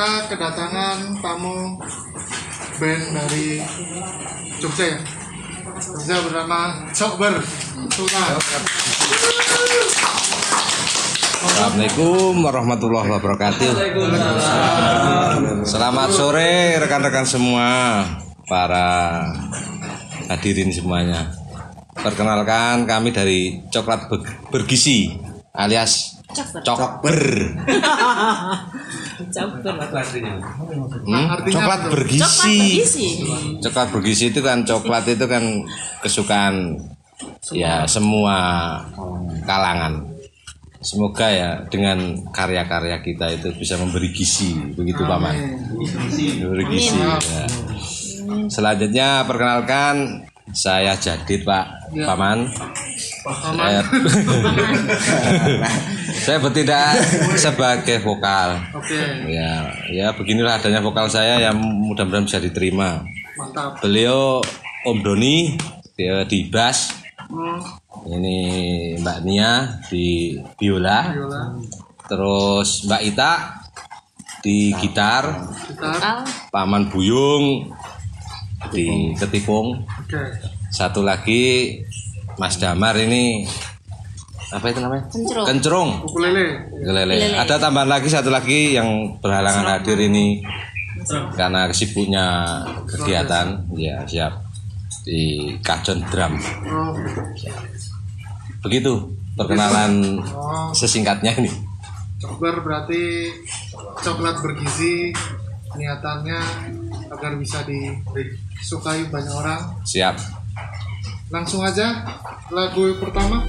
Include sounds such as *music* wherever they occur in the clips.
Kita kedatangan tamu band dari Jogja ya. Jogja bernama Cokber. Sultan. Assalamualaikum warahmatullahi wabarakatuh. Selamat sore rekan-rekan semua, para hadirin semuanya. Perkenalkan kami dari Coklat Be- Bergizi alias Cokber. *laughs* Campur. Hmm? Artinya Coklat apa tuh? bergizi. Coklat bergizi. Coklat bergizi itu kan coklat itu kan kesukaan ya semua kalangan. Semoga ya dengan karya-karya kita itu bisa memberi gizi, begitu paman. Memberi gizi. ya. Selanjutnya perkenalkan saya Jadid Pak Ya. Paman. Paman. Saya, *laughs* saya bertindak sebagai vokal. Oke, Ya, ya beginilah adanya vokal saya yang mudah-mudahan bisa diterima. mantap. Beliau Om Doni dia di bass, Hmm, ini Mbak Nia di biola, Yola, terus Mbak Ita di gitar, gitar. Paman Buyung di ketipung, Oke. Satu lagi Mas Damar ini apa itu namanya? Kencrung. Kencrung. Ukulele. Gelele. Gelele. Ada tambahan lagi satu lagi yang berhalangan hadir ini karena kesibuknya kegiatan. Ya siap di Kajon Drum. Oh, Begitu perkenalan oh. sesingkatnya ini. Cokber berarti coklat bergizi niatannya agar bisa disukai banyak orang. Siap. Langsung aja lagu pertama.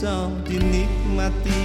Bisa dinikmati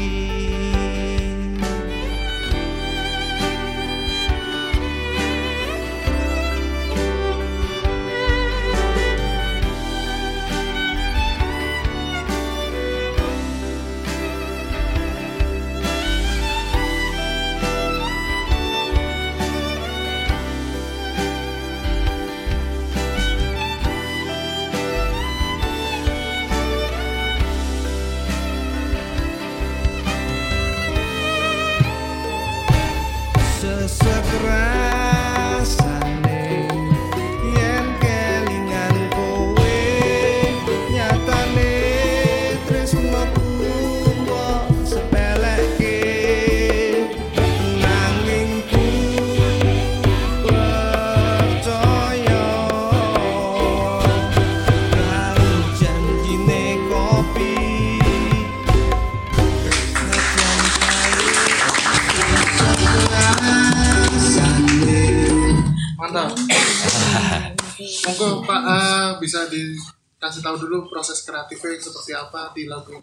tahu dulu proses kreatifnya seperti apa di lagu ini.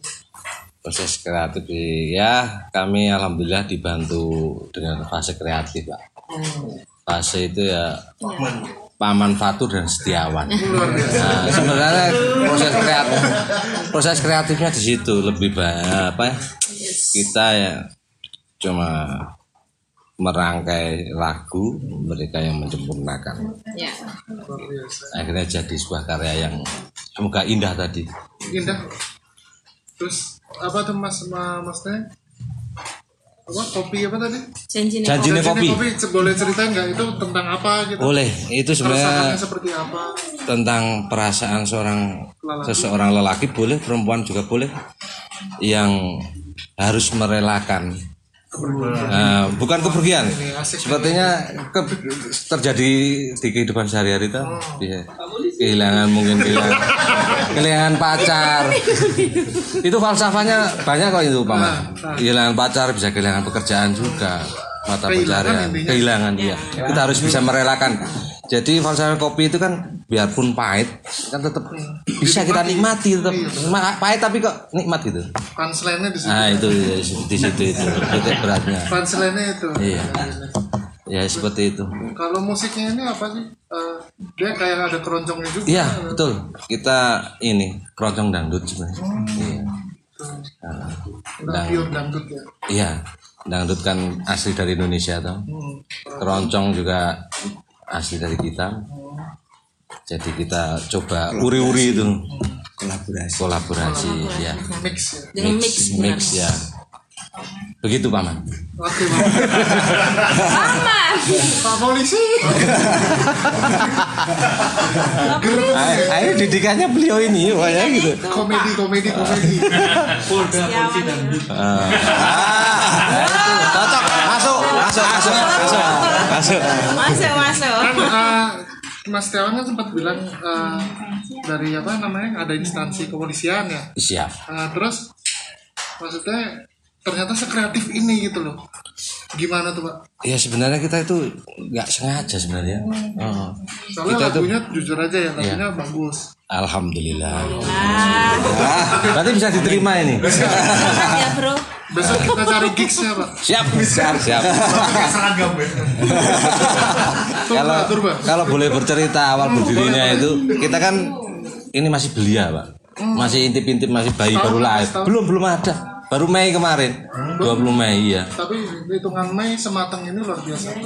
proses kreatif ya kami alhamdulillah dibantu dengan fase kreatif pak. Fase itu ya paman. Fatur dan setiawan. *laughs* Nah, sebenarnya proses kreatif proses kreatifnya di situ lebih banyak apa ya kita ya cuma merangkai lagu mereka yang menyempurnakan. Ya. luar biasa akhirnya jadi sebuah karya yang semoga indah tadi. Indah. Terus apa tuh mas ma- mas Teh? apa kopi apa tadi? Janji nih. Janji kopi. kopi. Boleh cerita nggak? Itu tentang apa gitu? Boleh. Itu sebenarnya seperti apa? tentang perasaan seorang Lelaki. seseorang lelaki. Boleh perempuan juga boleh. Yang harus merelakan Nah, bukan kepergian. Sepertinya ke- terjadi di kehidupan sehari-hari itu. Bisa kehilangan mungkin kehilangan *laughs* kehilangan pacar. Itu falsafahnya banyak kok itu paman kehilangan pacar bisa kehilangan pekerjaan juga. Mata pencarian. kehilangan iya. Kita harus bisa merelakan. Jadi falsafah kopi itu kan biarpun pahit kan tetap bisa kita nikmati. tetap Ma- pahit tapi kok nikmat gitu. Punchline-nya di situ. Nah itu ya, di situ itu. Titik beratnya. Punchline-nya itu. Iya. ya seperti itu. Kalau musiknya ini apa sih? Eh, dia kayak ada keroncongnya juga. Iya betul. Kita ini keroncong dangdut sebenarnya. Iya. udah pure dangdut ya? iya. Dangdut kan asli dari Indonesia toh. Hmm. keroncong juga asli dari kita jadi kita coba uri-uri itu. Kolaborasi. Kolaborasi ya mix. Ya Dengan mix. mix ya begitu paman oke Bang. Aman. pak polisi. Ah, ini didikannya beliau ini pokoknya gitu. komedi komedi komedi. Ah, itu cocok. Masuk masuk masuk masuk. Masuk Masuk, masuk. Mas Tewan kan sempat bilang eh, dari apa namanya ada instansi kepolisian ya. Siap. Eh, terus maksudnya ternyata sekreatif ini gitu loh gimana tuh pak? Ya sebenarnya kita itu nggak sengaja sebenarnya. Oh. soalnya kita lagunya jujur aja ya lagunya bagus alhamdulillah. Nah, berarti bisa diterima ini? Ya bro. besok kita cari gigsnya pak. Siap siap siap. Kalau turba turba kalau boleh bercerita awal berdirinya itu kita kan ini masih belia pak. Masih intip-intip masih bayi baru lahir. belum belum ada baru Mei kemarin 20 Mei ya tapi hitungan Mei sematang ini luar biasa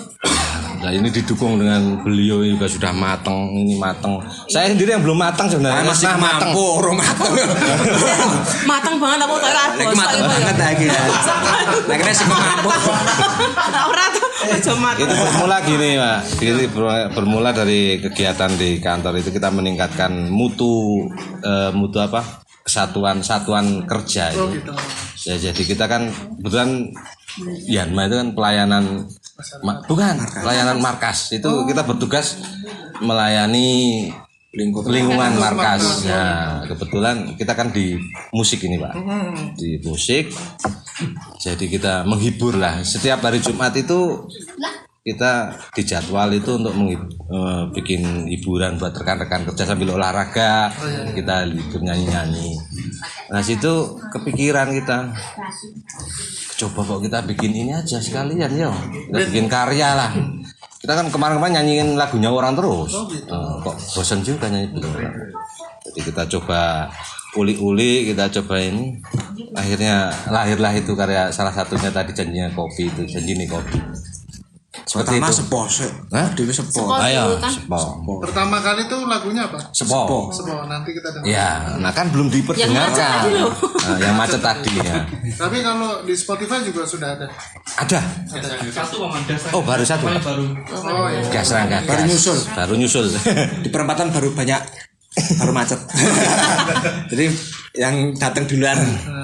Nah ini didukung dengan beliau juga sudah mateng ini mateng. Saya sendiri yang belum mateng sebenarnya. Masih Nah, mateng. mampu orang mateng *laughs* Matang banget aku tak lagi mateng banget lagi *laughs* kira sih mampu Ora tuh. Aja matang. Itu bermula gini pak. Jadi ber- bermula dari kegiatan di kantor itu kita meningkatkan mutu eh, mutu apa kesatuan satuan kerja oh itu. gitu Ya, jadi kita kan kebetulan Yanma itu kan pelayanan ma- bukan pelayanan markas itu kita bertugas melayani lingkup lingkungan markas. Nah, kebetulan kita kan di musik ini, Pak. Di musik. Jadi kita menghibur lah. Setiap hari Jumat itu kita dijadwal itu untuk eh, bikin hiburan buat rekan-rekan kerja sambil olahraga. Kita libur nyanyi-nyanyi. Nah, situ kepikiran kita. Coba kok kita bikin ini aja sekalian ya. Kita bikin karya lah. Kita kan kemarin-kemarin nyanyiin lagunya orang terus. Eh, kok bosan juga nyanyi gitu. Jadi kita coba uli-uli, kita coba ini. Akhirnya lahirlah itu karya salah satunya tadi janjinya kopi itu, janji nih kopi. Seperti pertama itu. sepo sih Hah? dewi sepo Sepo. Ayo, dulu kan. sepo. pertama kali tuh lagunya apa Sepo. Sebuah nanti kita dengar Ya, nah kan belum Yang macet diperdengarkan. tadi loh. Nah, yang macet tadi ya. tapi kalau di Spotify juga sudah ada Ada. Oh, baru satu. oh ya Gas rangka. Baru gas. nyusul. Baru nyusul. *laughs* di perempatan baru banyak baru macet *laughs* jadi yang datang duluan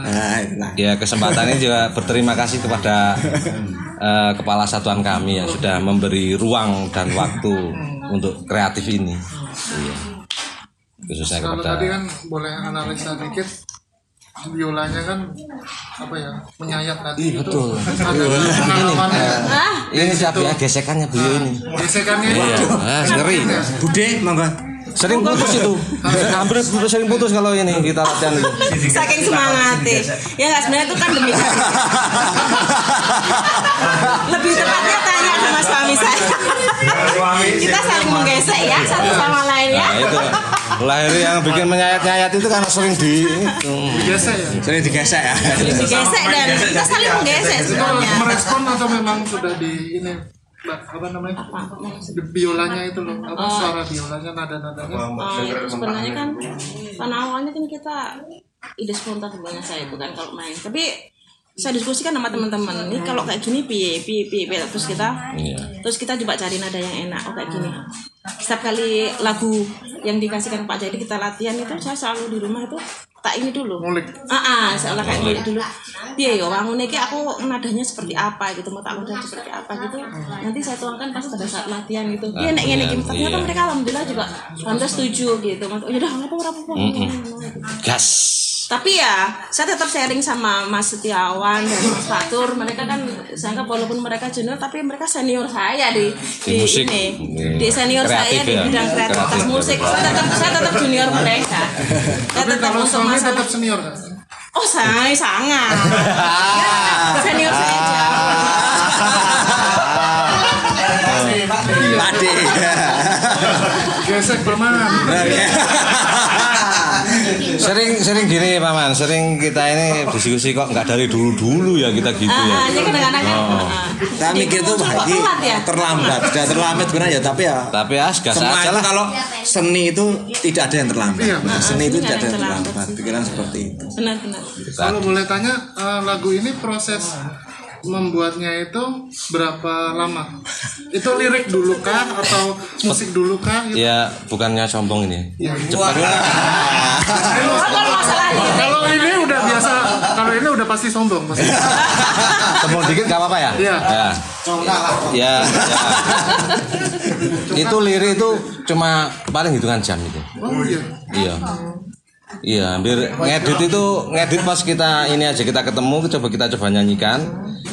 nah itu lah Ya kesempatannya juga berterima kasih kepada eh, kepala satuan kami yang sudah memberi ruang dan waktu untuk kreatif ini. Iya. Khususnya kalau kepada tadi kan boleh analisa dikit biolanya kan apa ya menyayat tadi Iya, itu betul. Ah, ini siapa ya gesekannya beliau ini. gesekannya Iya, ah, ngeri. bude monggo Sering putus itu. Hampir sering putus kalau ini kita latihan itu. Saking semangatnya. Ya nggak sebenarnya itu kan demi. Lebih tepatnya tanya sama suami saya. Kita saling menggesek ya satu sama lain ya. Nah, itu lahir yang bikin menyayat-nyayat itu karena sering di itu. biasa ya Sering digesek ya. Digesek dan kita saling menggesek sebenarnya. merespon atau memang sudah di ini apa namanya? Di biolanya itu loh apa suara biolanya nada nadanya Oh, itu sebenarnya kan karena awalnya kan kita ide spontan sebenarnya saya itu kan kalau main. Tapi saya diskusikan sama teman-teman ini kalau kayak gini piye piye piye piye. terus kita Iya. terus kita coba cari nada yang enak oh kayak gini. Setiap kali lagu yang dikasihkan Pak Jadi kita latihan itu saya selalu di rumah itu tak ini dulu. Ngulik. Ah ah, seolah kayak ngulik. dulu. Dia yo wangun iki aku nadanya seperti apa gitu mau tak udah seperti apa gitu. Nanti saya tuangkan pas pada saat latihan gitu. Dia nek ngene iki ternyata Iya. mereka alhamdulillah juga hampir setuju gitu. Oh ya udah apa apa apa Gas. Tapi ya saya tetap sharing sama Mas Setiawan dan Mas Fatur. Mereka kan saya anggap walaupun mereka junior tapi mereka senior saya di Di musik. ini. Di di senior saya kreatif di ya. bidang kreativitas Kreatif. musik. Saya tetap saya tetap junior mereka. Saya tapi tetap kalau untuk tetap senior kan Oh saya sangat. Senior saya jauh. Pade. gesek paman Sering sering gini paman, sering kita ini diskusi kok nggak dari dulu dulu ya kita gitu ya. Ah, kadang-kadang kan Oh. ah. Saya mikir tuh telat ya? terlambat, sudah terlambat sebenarnya ya, tapi ya Tapi as gas aja lah. kalau seni itu tidak ada yang terlambat. Iya. Nah, seni itu tidak ada yang terlambat. Pikiran seperti itu. Benar-benar kalau boleh tanya eh, lagu ini proses membuatnya itu berapa lama itu lirik dulu kah atau musik dulu kah gitu? Ya bukannya sombong ini. Cepat. Kalau masalah lirik kalau ini udah biasa kalau ini udah pasti sombong pasti Sombong dikit gak apa-apa ya? Iya. Ya. Ya, ya. itu lirik itu cuma paling hitungan jam itu. oh iya Iya. Iya, hampir ngedit itu ngedit pas kita ini aja kita ketemu coba kita coba nyanyikan.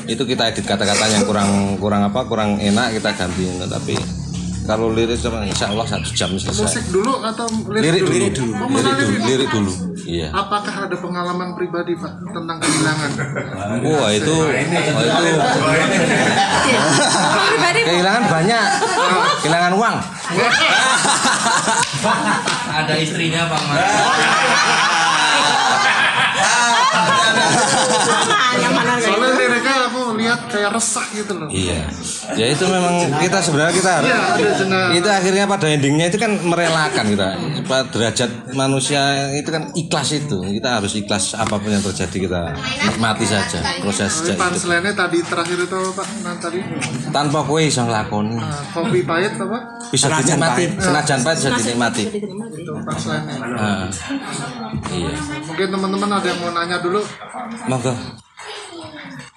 Itu kita edit kata-kata yang kurang kurang apa kurang enak kita gantiin tapi kalau lirik cuma insya Allah satu jam selesai. Musik dulu atau lirik lirik, dulu? Oh, lirik dulu lirik. lirik dulu iya. Apakah ada pengalaman pribadi pak tentang kehilangan? Wah itu wah, itu Kalau pribadi kehilangan banyak. Kehilangan uang. Ada istrinya Pak Mas. *laughs* kayak resah gitu loh. Iya. Ya itu memang kita sebenarnya kita harus iya ada itu akhirnya pada endingnya itu kan merelakan kita. Pada derajat manusia itu kan ikhlas itu. Kita harus ikhlas apa pun yang terjadi kita nikmati saja proses tapi hidup punchline-nya tadi terakhir itu apa? Pak nah, tadi? Tanpa kue bisa ngelakoni Nah, kopi pahit apa? Bisa Senajan dinikmati. pahit. senajan pahit bisa dinikmati. Itu punchline-nya. Ah, iya. Mungkin teman-teman ada yang mau nanya dulu. Monggo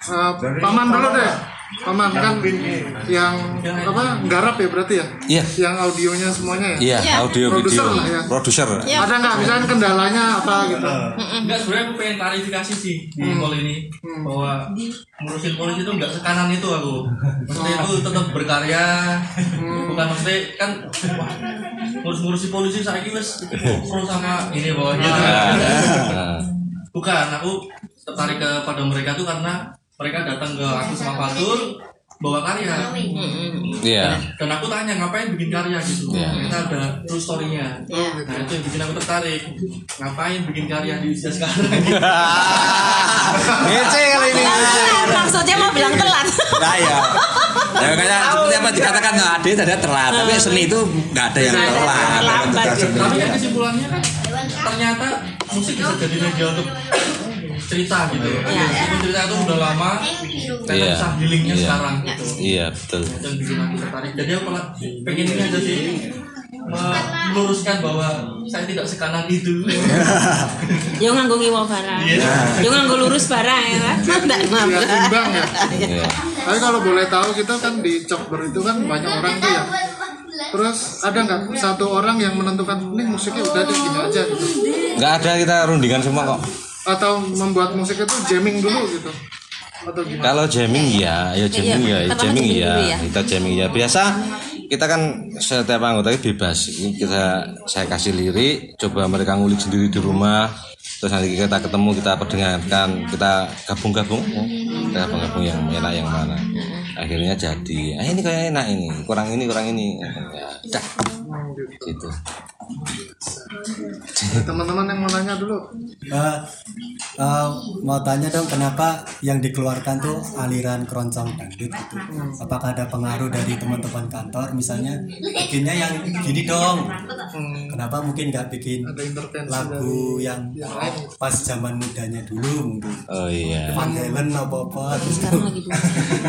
Eh, paman dulu deh. Paman kan yang apa garap ya berarti ya? Iya. Yang audionya semuanya ya? Iya Iya. audio Produser video lah ya. produser. Iya. ada nggak? Misalnya kendalanya apa gitu? Enggak sebenarnya aku pengen klarifikasi sih di call ini bahwa ngurusin polisi itu enggak sekanan itu aku. Maksudnya itu tetap berkarya. Bukan maksudnya kan ngurus-ngurusi polisi saya pro sama ini bawahnya. Ah, Bukan, aku tertarik kepada mereka tuh karena mereka datang ke aku sama Fatur bawa karya. iya Dan aku tanya ngapain bikin karya gitu. Iya. Kita ada true story-nya. Nah itu yang bikin aku tertarik. Ngapain bikin karya di usia sekarang? *laughs* ngece kali ini Telat, maksudnya mau bilang telat Nah ya. Ya makanya seperti apa dikatakan nah, Ade tadi telat, tapi seni itu nggak ada yang Nggak ada telat. terlambat gitu. Tapi kan kesimpulannya kan ternyata musik bisa jadi media untuk cerita gitu. Iya. Meskipun cerita itu udah lama, kita Iya. bisa healingnya Iya. sekarang gitu. iya betul. Itu yang bikin aku tertarik. Jadi aku pengen ini aja sih. Me- meluruskan bahwa saya tidak sekanan itu. *laughs* Yo nganggo ngiwa barang. Yo nganggo lurus barang ya Nggak biar nabrak imbang ya. Iya. Tapi kalau boleh tahu kita kan di Cokber itu kan banyak orang tuh ya. Terus ada nggak satu orang yang menentukan ini musiknya udah deh gini aja gitu? Nggak ada kita rundingan semua kok atau membuat musik itu jamming dulu gitu atau gimana Kalau jamming ya, ya jamming Iya, ya, jamming jamming ya, ya. kita jamming ya. Biasa kita kan setiap anggota itu bebas. Ini kita saya kasih lirik, coba mereka ngulik sendiri di rumah. Terus nanti kita ketemu, kita perdengarkan, kita gabung-gabung, ya. kita gabung-gabung yang enak yang mana. Akhirnya jadi, ah ini kayak enak ini, kurang ini kurang ini. Ya, udah. Gitu. teman-teman yang mau nanya dulu. Eh, eh, mau tanya dong kenapa yang dikeluarkan tuh aliran keroncong dangdut gitu? Apakah ada pengaruh dari teman-teman kantor? Misalnya bikinnya yang gini dong. Kenapa mungkin nggak bikin lagu yang pas zaman mudanya dulu mungkin? Oh iya. Van Halen apa apa sekarang lagi dulu.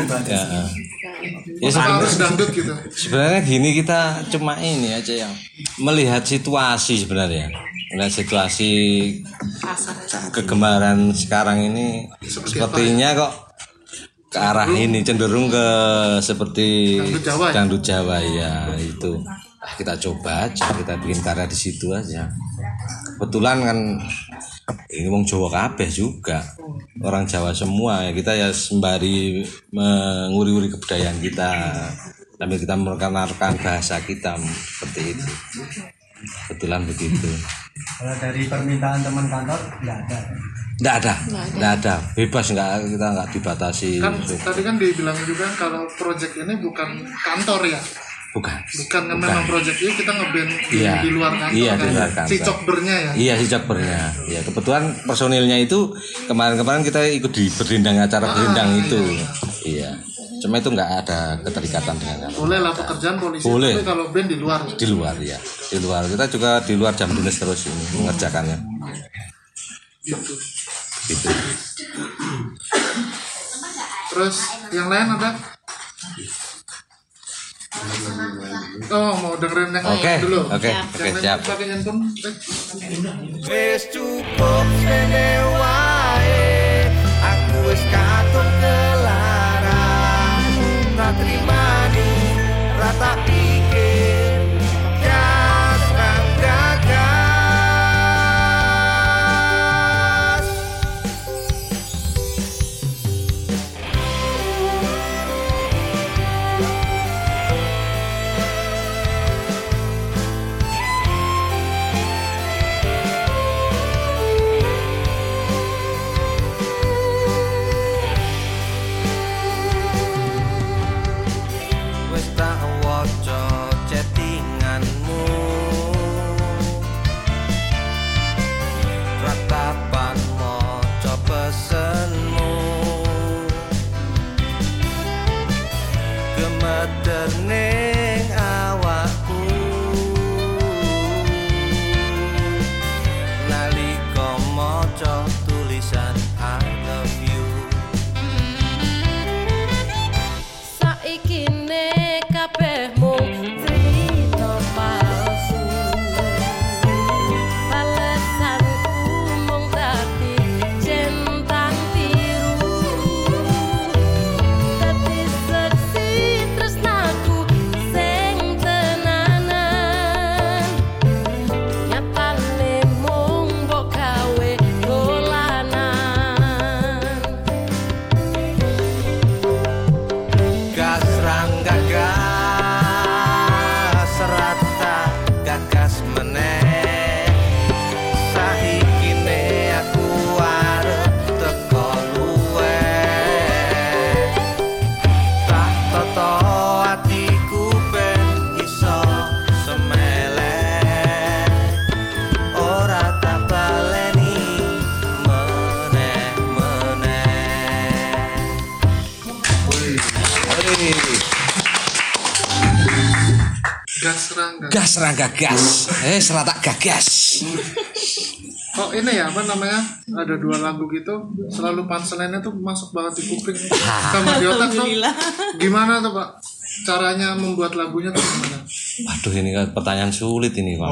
Itu aja Ya, ya sebenarnya, dangdut gitu. sebenarnya gini kita cuma ini aja yang melihat situasi sebenarnya. Melihat situasi kegemaran sekarang ini sepertinya kok ke arah ini cenderung ke seperti Dangdut Jawa ya? dangdut Jawa ya itu. Ah, kita coba aja kita bikin karya di situ aja. Kebetulan kan ini wong Jawa kabeh juga. Orang Jawa semua. Ya kita ya sembari menguri-uri kebudayaan kita. Sambil kita memperkenalkan bahasa kita seperti itu. Kebetulan begitu. Kalau dari permintaan teman kantor nggak ada. Nggak ada, nggak ada, bebas nggak kita nggak dibatasi. kan tadi kan dibilang juga kalau project ini bukan kantor ya Bukan. bukan kan memang project ini kita ngeband di, Iya. di luar kantor Iya, kan di luar kantor. si cokbernya ya Iya si cokbernya. Ya kebetulan personilnya itu kemarin-kemarin kita ikut di berlindang acara berlindang itu. Iya. Cuma itu nggak ada keterikatan dengan kantor. boleh lah pekerjaan polisi Boleh. tapi kalau band di luar Di luar ya, di luar kita juga di luar jam dinas terus ini mengerjakannya. gitu Gitu. terus yang lain ada oh mau dengerin yang Oke, lain dulu oke, oke siap. pakai handphone. Wis cukup sene wae Aku wis katon kelaran Tak trimani rata pikir rangga Gas rangga gas, eh serata gagas. Oh ini ya apa namanya ada dua lagu gitu selalu punchline-nya tuh masuk banget di kuping *laughs* sama di otak tuh gimana tuh pak caranya membuat lagunya tuh gimana? Waduh ini kan pertanyaan sulit ini pak.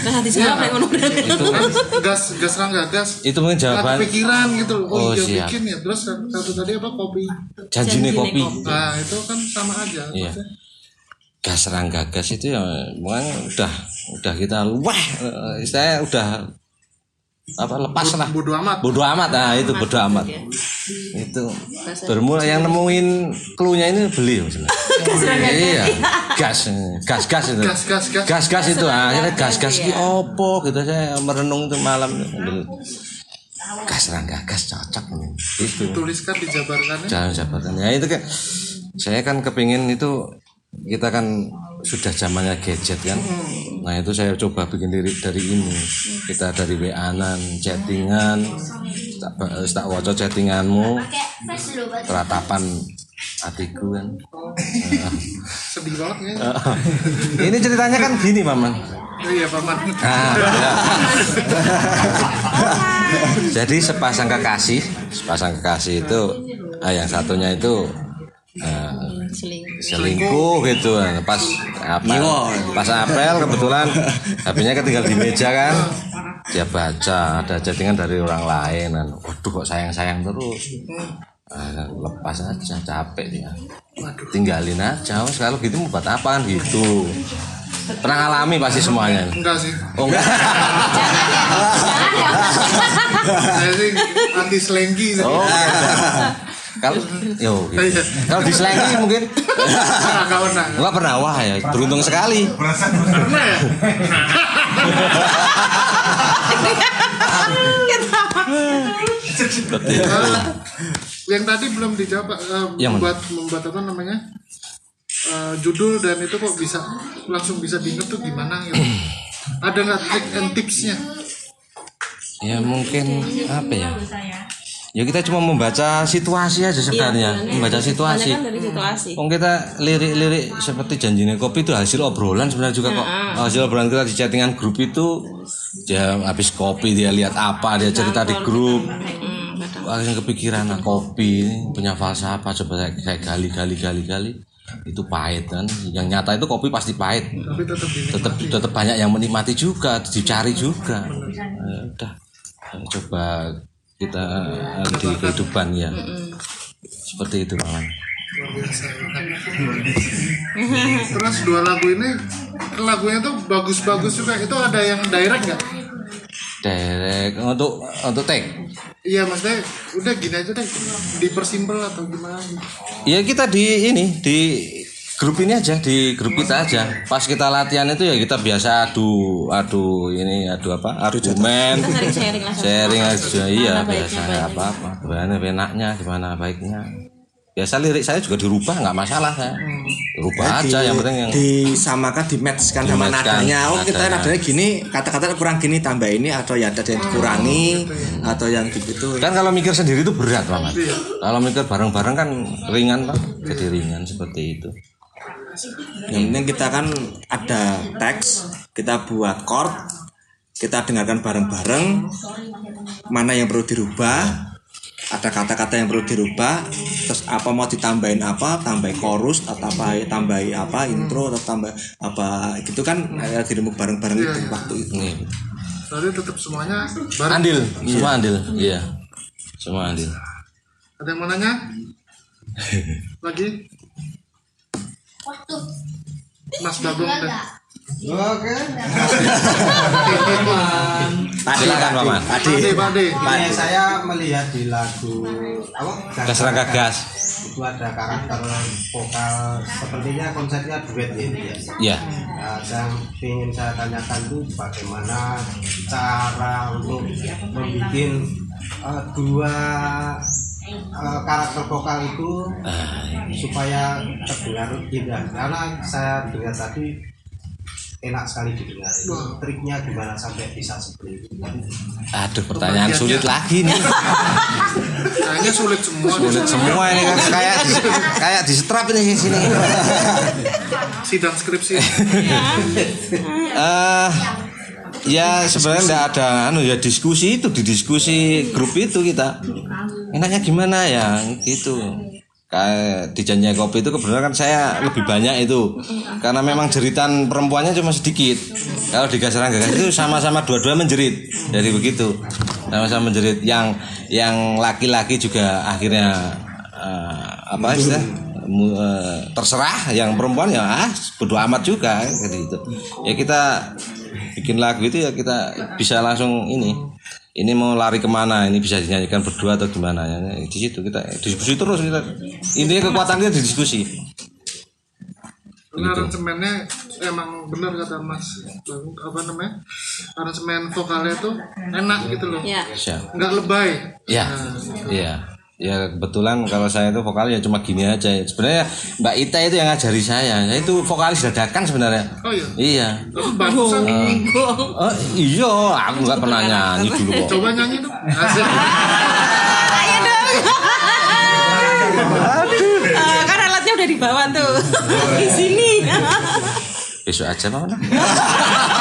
nah hati saya nek ngono berarti Itu Kan gas gas rangga gas itu mungkin jawaban kepikiran gitu loh. oh, Oh, iya siap. bikin ya terus satu tadi apa kopi janji nih Janji nih kopi. kopi. nah itu kan sama aja Iya. maksudnya. Gas rangga gas itu ya memang udah udah kita wah saya udah apa lepas lah. bodo amat. Bodoh amat nah itu bodoh amat itu. Bermula yang nemuin cluenya ini beli maksudnya *laughs* iya gas gas gas itu. Gas gas gas. Gas gas itu akhirnya gas gas ki opo gitu saya merenung itu malam. Gas rangga gas cocok nih itu tuliskan dijabarkannya jangan jabatan ya itu kan saya kan kepingin itu kita kan sudah zamannya gadget kan? Nah itu saya coba bikin diri dari ini. Kita dari wa-an chattingan tak, tak waca chattinganmu. Teratapan hatiku kan? *laughs* Sedih banget ya. *laughs* Ini ceritanya kan gini maman. Oh iya paman Ah, ya. *laughs* Jadi sepasang kekasih, sepasang kekasih itu ah, yang satunya itu eh, selingkuh. gitu. Pas apa? Pas apel kebetulan HP-nya ketinggal di meja kan. Dia baca ada chattingan dari orang lain. Dan waduh kok sayang sayang terus. Ah, lepas aja capek dia. Tinggalin aja kalau gitu mau buat apaan gitu. Pernah alami pasti semuanya? Enggak sih. Oh enggak. Saya sih anti selengki Oh. Kalau *laughs* yo gitu. Iya. Kalau di Selengki mungkin Enggak, enggak pernah wah ya beruntung sekali. pernah ya yang tadi belum dijawab Pak. Eh, Yang mana? membuat membuat apa namanya Eh, judul dan itu kok bisa langsung bisa diinget tuh gimana gitu ada nggak trik and tipsnya Ya mungkin apa ya? Ya kita cuma membaca situasi aja sebenarnya, membaca situasi. kan dari situasi. Oh kita lirik-lirik seperti janjinya kopi itu hasil obrolan sebenarnya juga kok. Hasil obrolan kita di chattingan grup itu dia habis kopi dia lihat apa dia cerita di grup. Hmm, kadang. Wah, yang kepikiran nah, kopi ini punya falsafah coba saya kayak gali gali gali gali. Itu pahit kan? Yang nyata itu kopi pasti pahit. Tapi tetap ini tetap tetap banyak yang menikmati juga dicari juga. Ya udah coba kita eh, di kehidupan ya. Seperti itu malam luar biasa terus dua lagu ini lagunya tuh bagus-bagus juga. Itu ada yang direct nggak? Direct. Untuk untuk tag iya maksudnya udah gini aja deh dipersimpel atau gimana? Ya kita di ini di grup ini aja di grup kita aja. Pas kita latihan itu ya kita biasa adu adu ini adu apa? Argumen. Sharing sharing aja. Iya biasa baiknya. apa apa gimana enaknya gimana baiknya. Biasa lirik saya juga dirubah nggak masalah saya. Rubah aja yang penting yang disamakan di match kan sama nadanya. Oh kita nadanya. nadanya gini kata-kata kurang gini tambah ini atau ya ada yang dikurangi atau yang gitu kan kalau mikir sendiri itu berat banget. Kalau mikir bareng-bareng kan ringan pak. Jadi ringan seperti itu yang penting kita kan ada teks kita buat chord kita dengarkan bareng-bareng mana yang perlu dirubah ada kata-kata yang perlu dirubah terus apa mau ditambahin apa tambah chorus atau apa tambahi apa intro atau tambah apa gitu kan eh, diremuk bareng-bareng itu waktu itu. Nih berarti tetap semuanya bareng. Andil semua andil iya. Semua andil. Ada yang mau nanya? *laughs* Lagi Mas Bagong deh Oke. paman tadi. Pade Pade Ini saya melihat di lagu apa? gas rangka gas. Itu ada karakter vokal. Sepertinya konsepnya duet ini ya. ya Nah, saya ingin saya tanyakan tuh bagaimana cara untuk membuat eh, dua eh, karakter vokal itu supaya terdengar indah karena saya dengar tadi enak sekali didengar. Itu triknya gimana sampai bisa seperti itu? Aduh pertanyaan sulit lagi nih. Kayaknya sulit semua sulit semua ini kan. Kayak di, kayak di strap ini di sini. Sidang skripsi. *laughs* Eh ya sebenarnya enggak ada anu ya diskusi itu di diskusi grup itu kita enaknya gimana ya? Gitu. Kayak di kopi itu kebetulan kan saya lebih banyak itu. Karena memang jeritan perempuannya cuma sedikit. Kalau di gas rangga gas itu sama-sama dua-dua menjerit. Jadi begitu. Sama-sama menjerit. Yang yang laki-laki juga akhirnya eh, apa mu- eh, terserah. Yang perempuan ya ah bodo amat juga. Gitu ya kita bikin lagu itu ya kita bisa langsung ini ini mau lari ke mana? Ini bisa dinyanyikan berdua atau gimana? Ya di situ kita diskusi terus kita. Ini kekuatan kita di diskusi Ini aransemennya emang benar kata Mas. Apa namanya? Aransemen vokalnya tuh enak gitu loh. Ya. Siap. nggak lebay. Ya. Iya ya kebetulan kalau saya itu vokal ya cuma gini aja. Sebenarnya Mbak Ita itu yang ngajari saya. Saya itu vokalis dadakan sebenarnya. Oh iya? Iya. Oh, bagusan oh iya. Aku nggak pernah nyanyi dulu kok. Coba nyanyi dong. Asik. Ayo dong. Eh, kan alatnya udah dibawa tuh. Di sini. besok aja mana *laughs*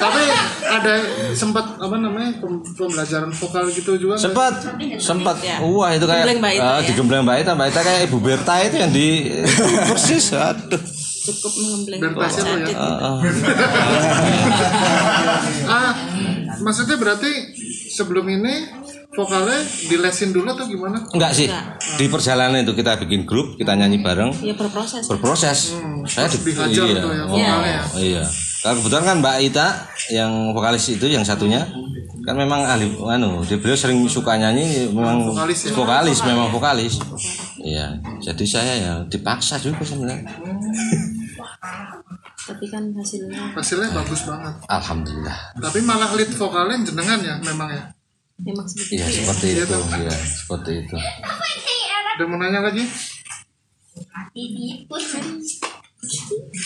tapi ada sempat apa namanya pem- pembelajaran vokal gitu juga sempat sempat. wah itu kayak Gembleng Mbak Ita, ah, ya? di gembleng Mbak Ita Mbak Ita kayak Ibu Berta itu yang di *laughs* persis aduh. Cukup lo ya. *laughs* Ah maksudnya berarti sebelum ini vokalnya dilesin dulu atau gimana? Enggak sih. Di perjalanan itu kita bikin grup kita nyanyi bareng. Ya berproses. berproses. Saya di, dihajar iya. tuh ya, oh, vokalnya ya. iya. Kalau kebetulan kan Mbak Ita yang vokalis itu yang satunya. Kan memang ahli anu dia beliau sering suka nyanyi memang Vokalis ya? vokalis memang vokalis. Iya. Jadi saya ya dipaksa juga sebenarnya. *laughs* Tapi kan hasilnya hasilnya bagus banget. Alhamdulillah. Tapi malah lead vokalnya jenengan ya memang ya memang seperti iya itu. ya. seperti itu iya seperti itu. Ada mau nanya lagi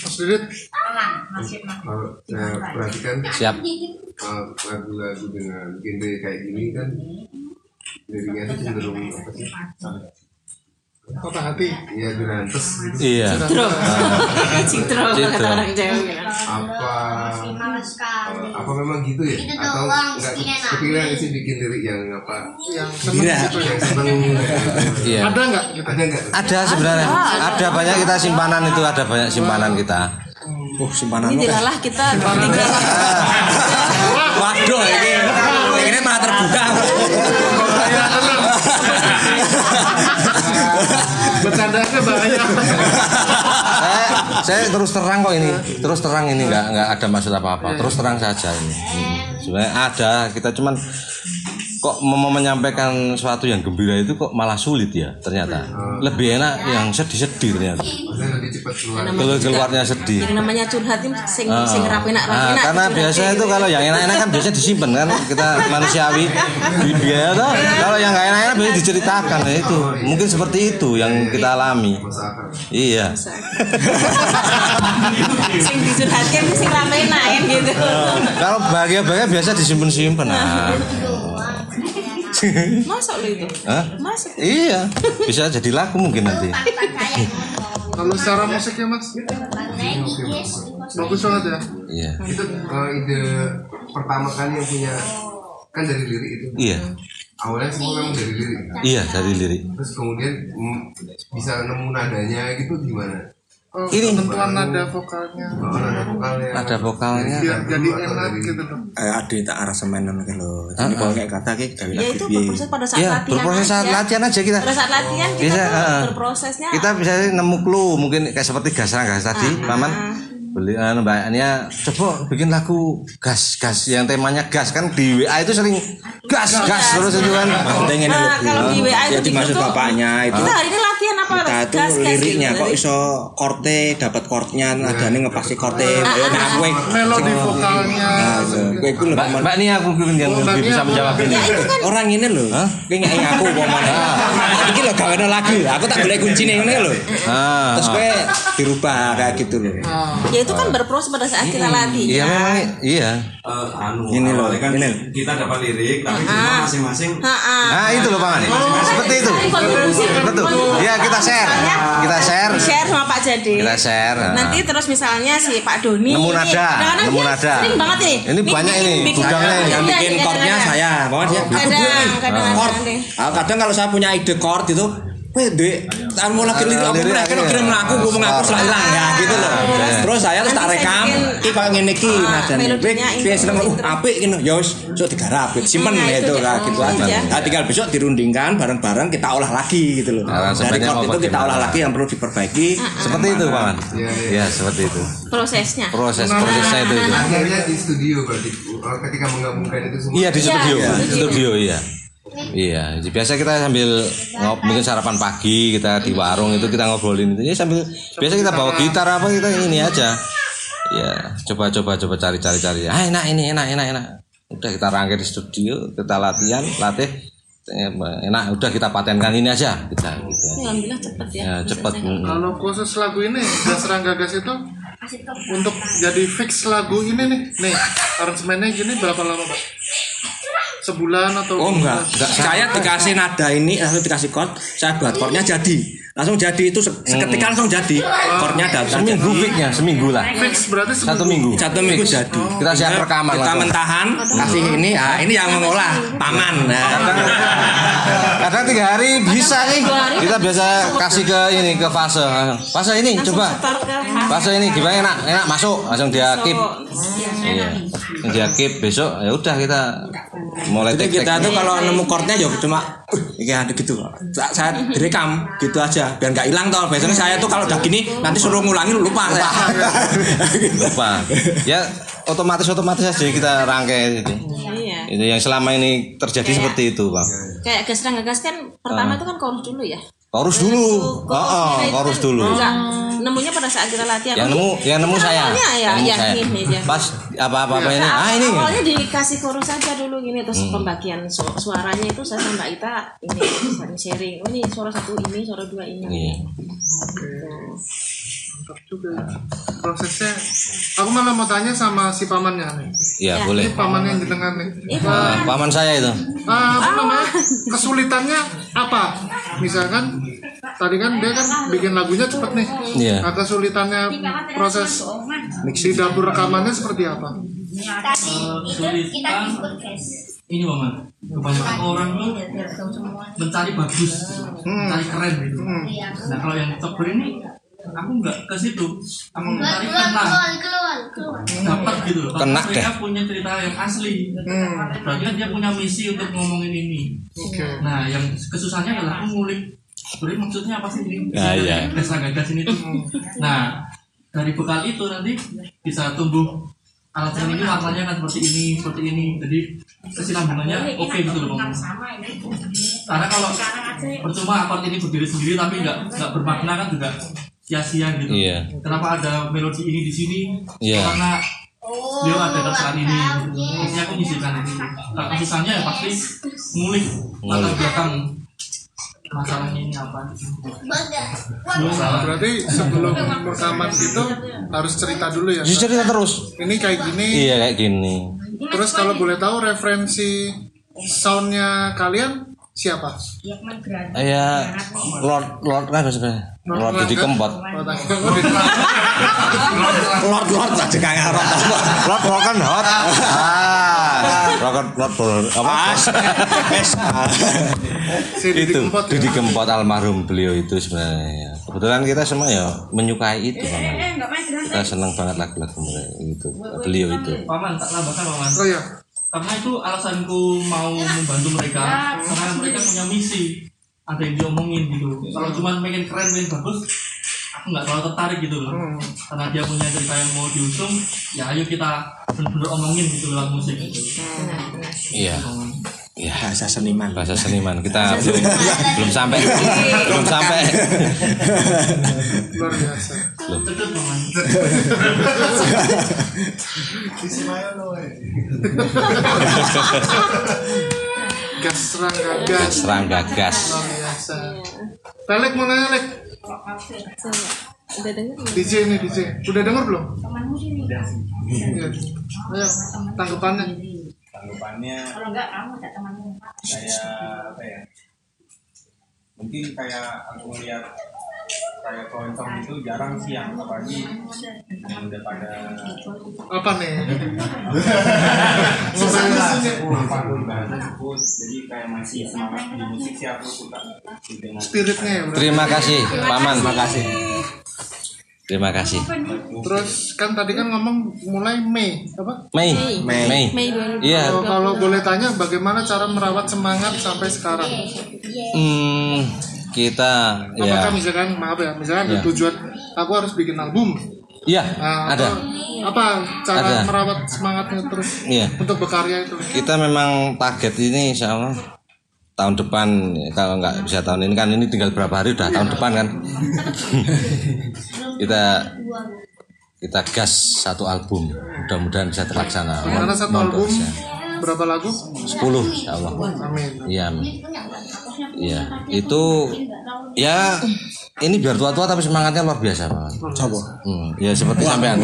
Mas Didit? Kalau saya perhatikan. Siap. Uh, lagu-lagu dengan genre kayak gini kan liriknya itu cenderung apa sih patah hati? Iya gerantes gitu iya. Citro. Citro kata Jawa bilang. apa? Apa memang gitu ya? Atau nggak kepikiran sih bikin lirik yang apa? Yang seneng gitu. ya yang seneng iya. Ada nggak? Gitu ada nggak? Ada sebenarnya. Ada. Banyak kita simpanan itu ada banyak simpanan kita. Oh, simpanan Ini dilalah kita tinggal Waduh, ini ini malah terbuka. Bercandanya bahaya saya saya terus terang kok ini. Terus terang ini nggak nggak ada maksud apa apa terus terang saja ini. Hmm. sebenarnya ada kita cuman kok mau menyampaikan sesuatu yang gembira itu kok malah sulit ya ternyata. Lebih enak yang sedih-sedih ternyata. Kalau keluarnya sedih. yang namanya curhat itu sing Ah. sing rapinak Ah, rapinak. karena biasa itu kalau yang enak-enak kan biasa disimpan kan kita *laughs* manusiawi. Di biaya tuh kalau yang nggak enak-enak biasa diceritakan ya itu. Mungkin seperti itu yang kita alami. Iya. *laughs* Sing dicurhatkan sing rapinak kan gitu. kalau bahagia-bahagia biasa disimpan-simpan *laughs* nah. Masuk lo itu. Hah? Masuk. Iya, bisa jadi laku mungkin nanti. *laughs* kalau secara musiknya mas bagus banget ya Iya. itu uh, ide pertama kali yang punya kan dari lirik itu Iya. awalnya semua memang dari lirik Iya, dari lirik. terus kemudian mm, bisa nemu nadanya gitu gimana oh, Ini. tentuan nada vokalnya oh, nada vokalnya Ada vokalnya. biar jadi enak gitu loh Eh, ada tak arah semenan kan lo. Jadi kalau kayak kata kayak gawe Ya lagu itu berproses pada saat Iya, latihan. berproses saat aja. latihan aja kita. Pada saat latihan kita Bisa, tuh ah. berprosesnya. Kita bisa nemu clue mungkin kayak seperti gas gas tadi, paman. Beli anu, mbaknya coba bikin lagu gas gas yang temanya gas kan di WA itu sering gas gas terus itu kan. Penting ini Nah, lo. kalau di WA itu Jadi di maksud grup tuh, bapaknya itu Kita hari ini? Kita tuh Gas, gas liriknya gitu. kok iso korte dapat chordnya nadane ngepasi korte nah kowe melodi vokalnya nah kowe iku lho Mbak, mbak ini aku mungkin yang lebih bisa menjawab ini. orang ini lho kowe ngeki aku kok mana iki lho gawe lagu aku tak golek kuncine ngene lho Ah, terus kowe dirubah kayak gitu lho Ya itu kan berproses pada saat kita latihan. iya iya. Eh, anu Ini loh, kan ini. kita dapat lirik tapi cuma masing-masing. Nah itu loh paman. Seperti itu. Kontribusi. Betul. Ya kita share. Kita share. share sama Pak Jadi. Kita share. Nanti terus misalnya si Pak Doni Nemu ini, nada, nemu nada. Sering banget nih. Ini banyak ini, gudangnya ini. Yang bikin kadang-kadang. saya pokoknya dia Kadang. Ah, kadang kalau saya punya ide chord itu Weh, dek, tahun mau lagi lirik aku kan akhirnya. kirim lagu gue mengaku Star. setelah hilang ya gitu loh. Terus saya terus tak rekam, iki kayak ngene iki ah, nadane. Weh, melodinya weh intro, seneng uh apik gitu. Ya wis, sok digarap, simpen Nah, ya itu itu dia. lah gitu Oh, aja. ya. Nah, tinggal besok dirundingkan bareng-bareng kita olah lagi gitu loh. Nah, Dari chord mau itu kita olah lagi yang perlu diperbaiki. Seperti itu, Paman. Iya, seperti itu. prosesnya Proses prosesnya itu. itu. akhirnya di studio berarti ketika menggabungkan itu semua Iya di Iya, studio, di studio iya. Iya, biasa kita sambil ngop, mungkin sarapan pagi kita di warung itu kita ngobrolin itu. Ya sambil biasa kita bawa gitar apa kita ini aja. Ya, coba coba coba cari cari cari. Ah enak ini enak enak enak. Udah kita rangkai di studio, kita latihan, latih enak udah kita patenkan ini aja kita gitu. alhamdulillah cepet ya Ya cepet. mm. Kalau khusus lagu ini gas gagas itu untuk jadi fix lagu ini nih, nih aransemennya gini berapa lama pak? Sebulan atau Oh enggak, enggak. Saya dikasih nada ini, langsung dikasih chord, saya buat chordnya jadi. Langsung jadi itu se- seketika langsung jadi. Chordnya datang Seminggu jadi. fixnya, seminggu lah. Fix berarti Satu minggu. Satu minggu Fix. jadi. Kita siap rekaman Kita langsung. mentahan, kasih ini, ah ini yang mengolah paman. Nah. Kadang tiga hari bisa nih. Kita biasa kasih ke ini ke fase. Fase ini coba. Fase ini gimana enak enak masuk langsung dia keep. Iya. Langsung Dia keep besok ya udah kita mulai Jadi kita tuh kalau nemu chordnya ya cuma uh, ini ada gitu. Sa- Saya direkam gitu aja biar nggak hilang toh. Biasanya saya tuh kalau udah gini nanti suruh ngulangin lupa. Gitu. lupa. *laughs* Ya otomatis otomatis aja kita rangkai itu. iya Itu yang selama ini terjadi seperti itu, Bang. kayak gas gagas kan pertama itu kan chorus dulu ya Chorus dulu. Heeh, chorus dulu. enggak nemunya pada saat kita latihan Yang nemu yang nemu saya. ya Yang nemu ya saya. ini dia Pas apa-apa apa ini. Nah, Ah ini. awalnya dikasih chorus aja dulu gini terus pembagian su- suaranya itu saya sama Mbak Ita ini sharing oh ini suara satu ini suara dua ini Iya. Mantap juga ya. prosesnya. Aku malah mau tanya sama si pamannya nih. Iya, boleh. Ini paman yang di tengah nih. Ah, paman saya itu. Ah, apa namanya? Kesulitannya apa? Misalkan tadi kan dia kan bikin lagunya cepet nih. Iya. Nah, kesulitannya proses di dapur rekamannya seperti apa? kesulitan ini paman kebanyakan orang tuh mencari bagus mencari keren gitu nah kalau yang cover ini aku nggak ke situ. Aku mencari kena dapat gitu loh. Kena Karena mereka punya cerita yang asli. Berarti kan dia punya misi untuk ngomongin ini. Nah yang kesusahannya adalah aku ngulik. Sebenarnya maksudnya apa sih ini? Ah, iya. gagas ini tuh. Nah dari bekal itu nanti bisa tumbuh alat yang ini warnanya kan seperti ini seperti ini. Jadi kesinambungannya oke gitu loh Bang. karena kalau percuma akord ini berdiri sendiri tapi nggak nggak bermakna kan juga sia-sia gitu Iya. kenapa ada melodi ini di sini Iya. karena beliau ada kesalahan ini maksudnya aku nyisihkan ini nah, kesusahannya ya pasti ngulik latar belakang masalahnya ini apa Nah, berarti sebelum rekaman gitu harus cerita dulu ya. Jadi cerita terus. Ini kayak gini. Iya kayak gini. Terus kalau boleh tahu referensi soundnya kalian siapa? Ya Lord Lord kan sebenarnya. Lord jadi kempot. Lord Lord aja kayak Lord. Lord Lord kan hot. Ah. Lord Lord Lord apa? Itu Kempot ya? Didi Kempot almarhum beliau itu sebenarnya kebetulan kita semua ya menyukai itu Paman. kita senang banget lagu-lagu mereka itu beliau itu paman tak tambahkan paman Oh ya. Karena itu alasanku mau membantu mereka. Karena mereka punya misi. Ada yang diomongin gitu. Kalau cuma pengen keren pengen bagus aku nggak terlalu tertarik gitu loh. Karena dia punya cerita yang mau diusung ya ayo kita bener-bener omongin gitu lewat musik. Gitu iya iya Bahasa seniman. bahasa seniman kita belum belum sampai belum sampai Luar biasa. Ceket paman Gas serangga gas. serangga gas Luar biasa. Pelek mau nanya Lek. udah denger belum? DJ nih DJ. Udah denger belum? Iya. Ayo tanggapannya. Tanggapannya saya apa ya mungkin kayak aku melihat kayak keroncong itu jarang sih yang apalagi yang udah pada Apa nih? apa pun bahasa sebut jadi kayak masih semangat di musik sih aku suka Spiritnya ya. Terima kasih, Paman. Terima kasih. Terima kasih. Terus kan tadi kan ngomong mulai Mei apa? Mei. Mei. Mei. Mei 2020. Iya. Kalau, kalau boleh tanya bagaimana cara merawat semangat sampai sekarang? Hmm, kita ya. Apakah misalkan maaf ya, misalkan Ya. tujuan aku harus bikin album. Iya, Nah, ada. Apa cara Ada. merawat semangatnya terus Iya. untuk berkarya itu? Kita memang target ini insya Allah tahun depan kalau nggak bisa tahun ini kan ini tinggal berapa hari udah tahun depan kan kita kita gas satu album mudah-mudahan bisa terlaksana Karena satu album doa. berapa lagu? 10 insya Allah Amin. iya iya itu ya ini biar tua-tua tapi semangatnya luar biasa Pak. Coba. Hmm, ya seperti sampean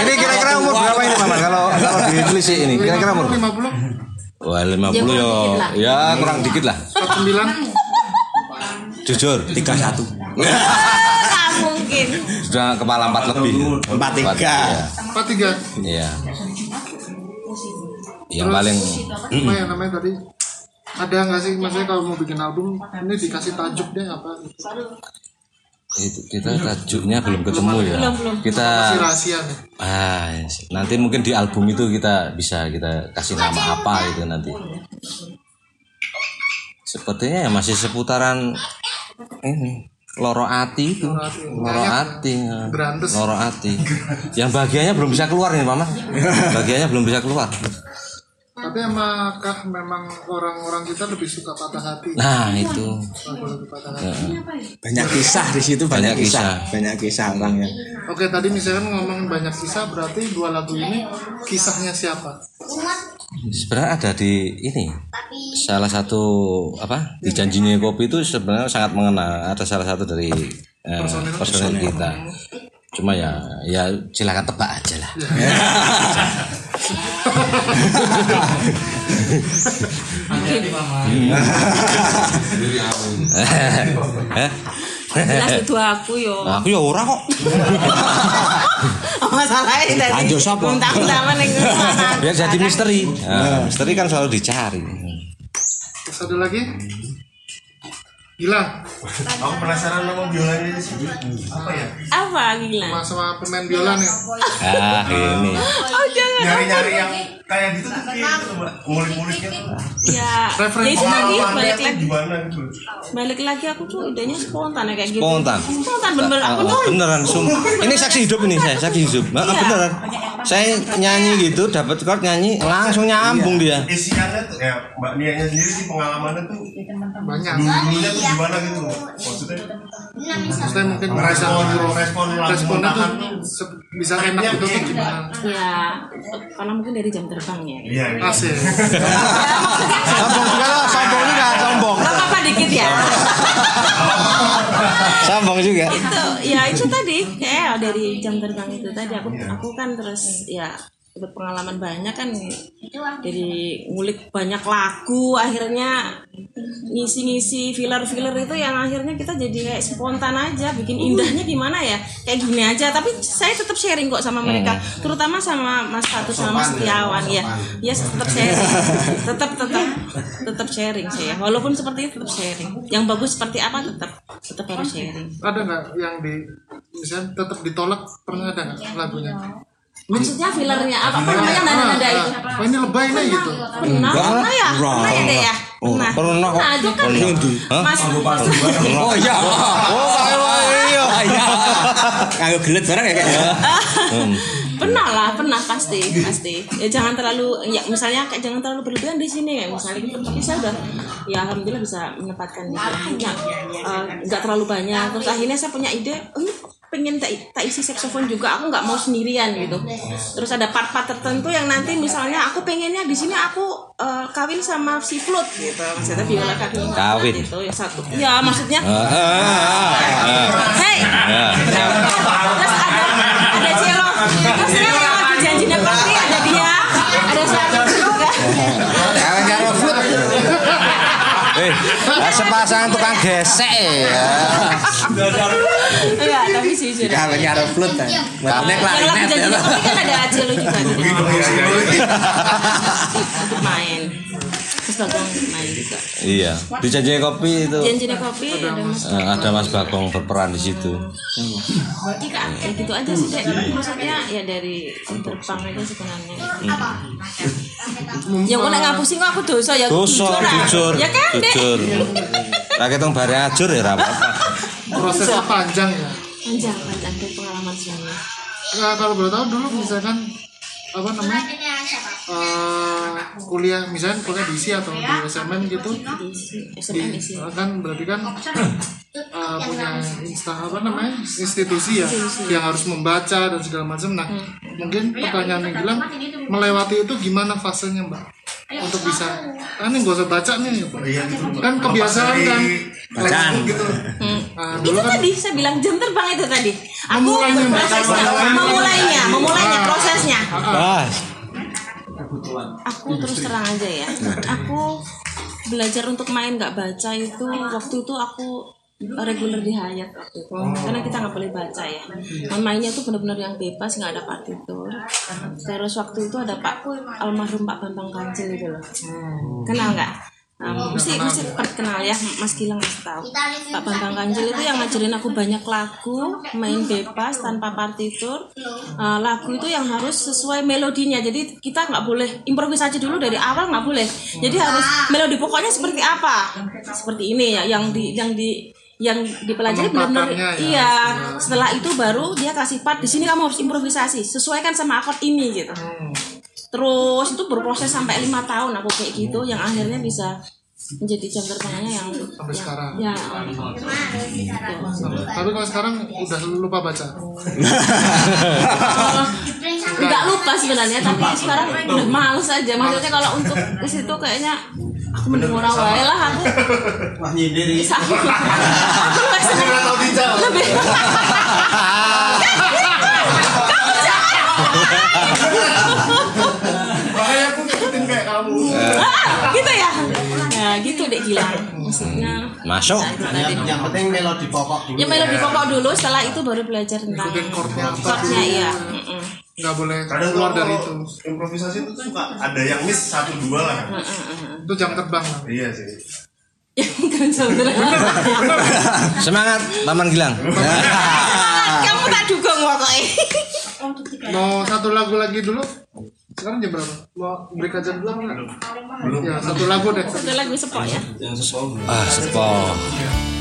Ini kira-kira umur berapa ini Maman? Kalau kalau ditelisik ini kira-kira umur 50 Wah 50 Ya, kurang yo. dikit lah. Ya kurang dikit lah. 49 Jujur 31. Nggak mungkin. sudah kepala empat lebih. Empat tiga. Iya. 43 Iya. Yang paling apa ya namanya tadi ada nggak sih maksudnya kalau mau bikin album ini dikasih tajuk deh apa itu kita tajuknya belum ketemu ya. Belum, belum. Kita masih rahasia nih. Ah nanti mungkin di album itu kita bisa kita kasih nama apa itu nanti. Sepertinya ya masih seputaran ini loro ati itu. Loro ati. Ya. Loro ati. *laughs* Yang bagiannya belum bisa keluar nih mama *laughs* bagiannya belum bisa keluar tapi emakah memang orang-orang kita lebih suka patah hati? Nah itu. Patah hati. Ya. Banyak kisah di situ banyak, Banyak kisah. kisah. banyak kisah orangnya. oke tadi misalkan ngomong banyak kisah berarti dua lagu ini kisahnya siapa? Sebenarnya ada di ini. Salah satu apa di janjinya kopi itu sebenarnya sangat mengena ada salah satu dari eh, personil kita. cuma ya ya silakan tebak aja lah *laughs* Eh? Jelas itu aku yo. aku ya ora kok Masalahnya tadi. Anjo siapa? Mentang-mentang ning *laughs* biar jadi misteri Nah, misteri kan selalu dicari terus ada lagi Gilang Aku penasaran sama biolanya di sini. Apa ya? Apa gila? sama, sama pemain biola nih ah ini Oh jangan. Nyari-nyari yang kayak gitu tuh kayak gitu, Mbak. Ngulik-nguliknya. Ya, *laughs* Referensi itu tadi Pengalamannya balik lagi. gimana gitu. Balik lagi aku tuh idenya spontan ya kayak gitu. Spontan. Spontan bener-bener aku Ah, tuh. beneran sumpah *laughs* ini saksi hidup ini saya saksi hidup Ah, Iya. beneran saya nyanyi gitu dapat chord nyanyi langsung nyambung dia Isiannya tuh ya Mbak Nianya sendiri sih pengalamannya tuh banyak dulunya tuh gimana gitu. Maksudnya maksudnya mungkin bisa Respon- respon responnya tuh bisa enak gitu tuh gimana? Ya, karena mungkin dari jam terbang ya. Iya, iya. asik. Sombong juga loh sombong juga sombong. Gak apa-apa dikit ya. *laughs* sombong juga. Itu ya itu tadi. Kayak dari jam terbang itu tadi. Aku aku kan terus ya berpengalaman banyak kan. Jadi ngulik banyak lagu akhirnya ngisi-ngisi filler-filler itu yang akhirnya kita jadi kayak spontan aja bikin indahnya gimana ya? Kayak gini aja. Tapi saya tetap sharing kok sama mereka terutama sama Mas Fatu sama Mas Tiawan ya ya tetap sharing. *laughs* Tetap tetap tetap sharing saya walaupun seperti itu tetap sharing. Yang bagus seperti apa tetap tetap harus sharing. Ada nggak yang di misalnya tetap ditolak pernah ada nggak lagunya Maksudnya fillernya apa? Namanya? nada-nada itu? Ah, ah. ini lebay nih gitu. Pernah, pernah ya, pernah. Ya deh ya. Pernah. pernah. Kok. Nah, itu kan? Mas oh iya. Oh iya. Iya. Kagak gelet barang ya kayak. *laughs* Pernah lah, pernah pasti, pasti. Ya jangan terlalu, ya misalnya kayak jangan terlalu berlebihan di sini ya. Misalnya gitu, tapi saya udah, ya alhamdulillah bisa menempatkan gitu. Ya, eh, nggak terlalu banyak. Terus akhirnya saya punya ide, "Eh, ini pengen tak, tak isi saxophone juga. Aku nggak mau sendirian gitu. Terus ada part-part tertentu yang nanti misalnya aku pengennya di sini aku eh, kawin sama si flute gitu. Maksudnya biola kawin. Kawin. Itu ya satu. Ya maksudnya. Ah, ah, ah. Hei, terus ada ada dia ada juga. Eh, sepasang tukang gesek ya. Iya, tapi sih sudah. Kawin karo flute kan. Makanya klarinet ya. kan ada Acelo juga gitu. Untuk main. Bagong main juga. Iya, di janji kopi itu Janji kopi ada Mas. eh, ada Mas Bagong berperan di situ. Iya, ya gitu aja sih dek. Maksudnya ya dari terbang itu sebenarnya. Yang kok nek ngapusi kok aku dosa ya Dosa, jujur, Ya kan dek. jujur. Rakyat yang bare ajur ya apa-apa. prosesnya panjang ya Panjang panjang pengalaman semuanya. Nah, kalau boleh tahu dulu misalkan apa namanya? eh, kuliah misalnya kuliah di ISI atau di SMN gitu. Di, isi. kan berarti kan *coughs* eh, punya insta apa namanya? Institusi ya yang harus membaca dan segala macam. Nah mungkin pertanyaan yang bilang melewati itu gimana fasenya mbak untuk bisa ah ini gak usah baca nih. Kan kebiasaan kan. Bacaan. gitu. Nah, dulu Itu kan tadi saya bilang jam terbang itu tadi. Aku Memulainya, prosesnya, memulainya, memulainya prosesnya. Ah, Aku terus terang aja ya. Aku belajar untuk main nggak baca itu. Waktu itu aku reguler di Hayat waktu itu. Karena kita nggak boleh baca ya. Mainnya tuh benar-benar yang bebas nggak ada partitur terus waktu itu ada Pak almarhum Pak Bambang Kancil itu loh. Kenal nggak? Nah, mesti mesti kenal ya Mas Gilang mesti tahu. Pak Bambang Kancil itu yang ngajarin aku banyak lagu main bebas tanpa partitur. Eh, lagu itu yang harus sesuai melodinya. Jadi kita nggak boleh improvisasi dulu dari awal nggak boleh. Jadi harus melodi pokoknya seperti apa? Seperti ini ya yang di yang di yang dipelajari benar-benar ya. iya setelah itu baru dia kasih part di sini kamu harus improvisasi sesuaikan sama akord ini gitu. Terus itu berproses sampai lima tahun aku kayak gitu yang akhirnya bisa menjadi jam terbangnya yang sampai sekarang. ya. Tapi kalau sekarang udah lupa baca. Nggak lupa sebenarnya tapi sekarang udah males aja. Maksudnya kalau untuk ke situ kayaknya aku mending orang wae lah aku. *laughs* Wah nyindir bisa. *laughs* Aku aku lebih seneng. lebih makanya *laughs* gitu deh Gilang maksudnya masuk. nah, itu tadi. yang penting melodi pokok dulu ya melodi pokok dulu setelah itu baru belajar tentang chordnya apa chordnya iya Mm-mm. nggak boleh Kadang keluar dari itu improvisasi itu suka ada yang miss satu dua lah. itu jam terbang lah Iya sih. Saudara. *laughs* Semangat Paman Gilang. kamu tak dukung pokoknya mau satu lagu lagi dulu sekarang jam berapa? Mau break aja dulu apa enggak belum. Ya satu lagu deh. Satu lagu sepok ya? Yang sesuatu. Ah, sepo. narikane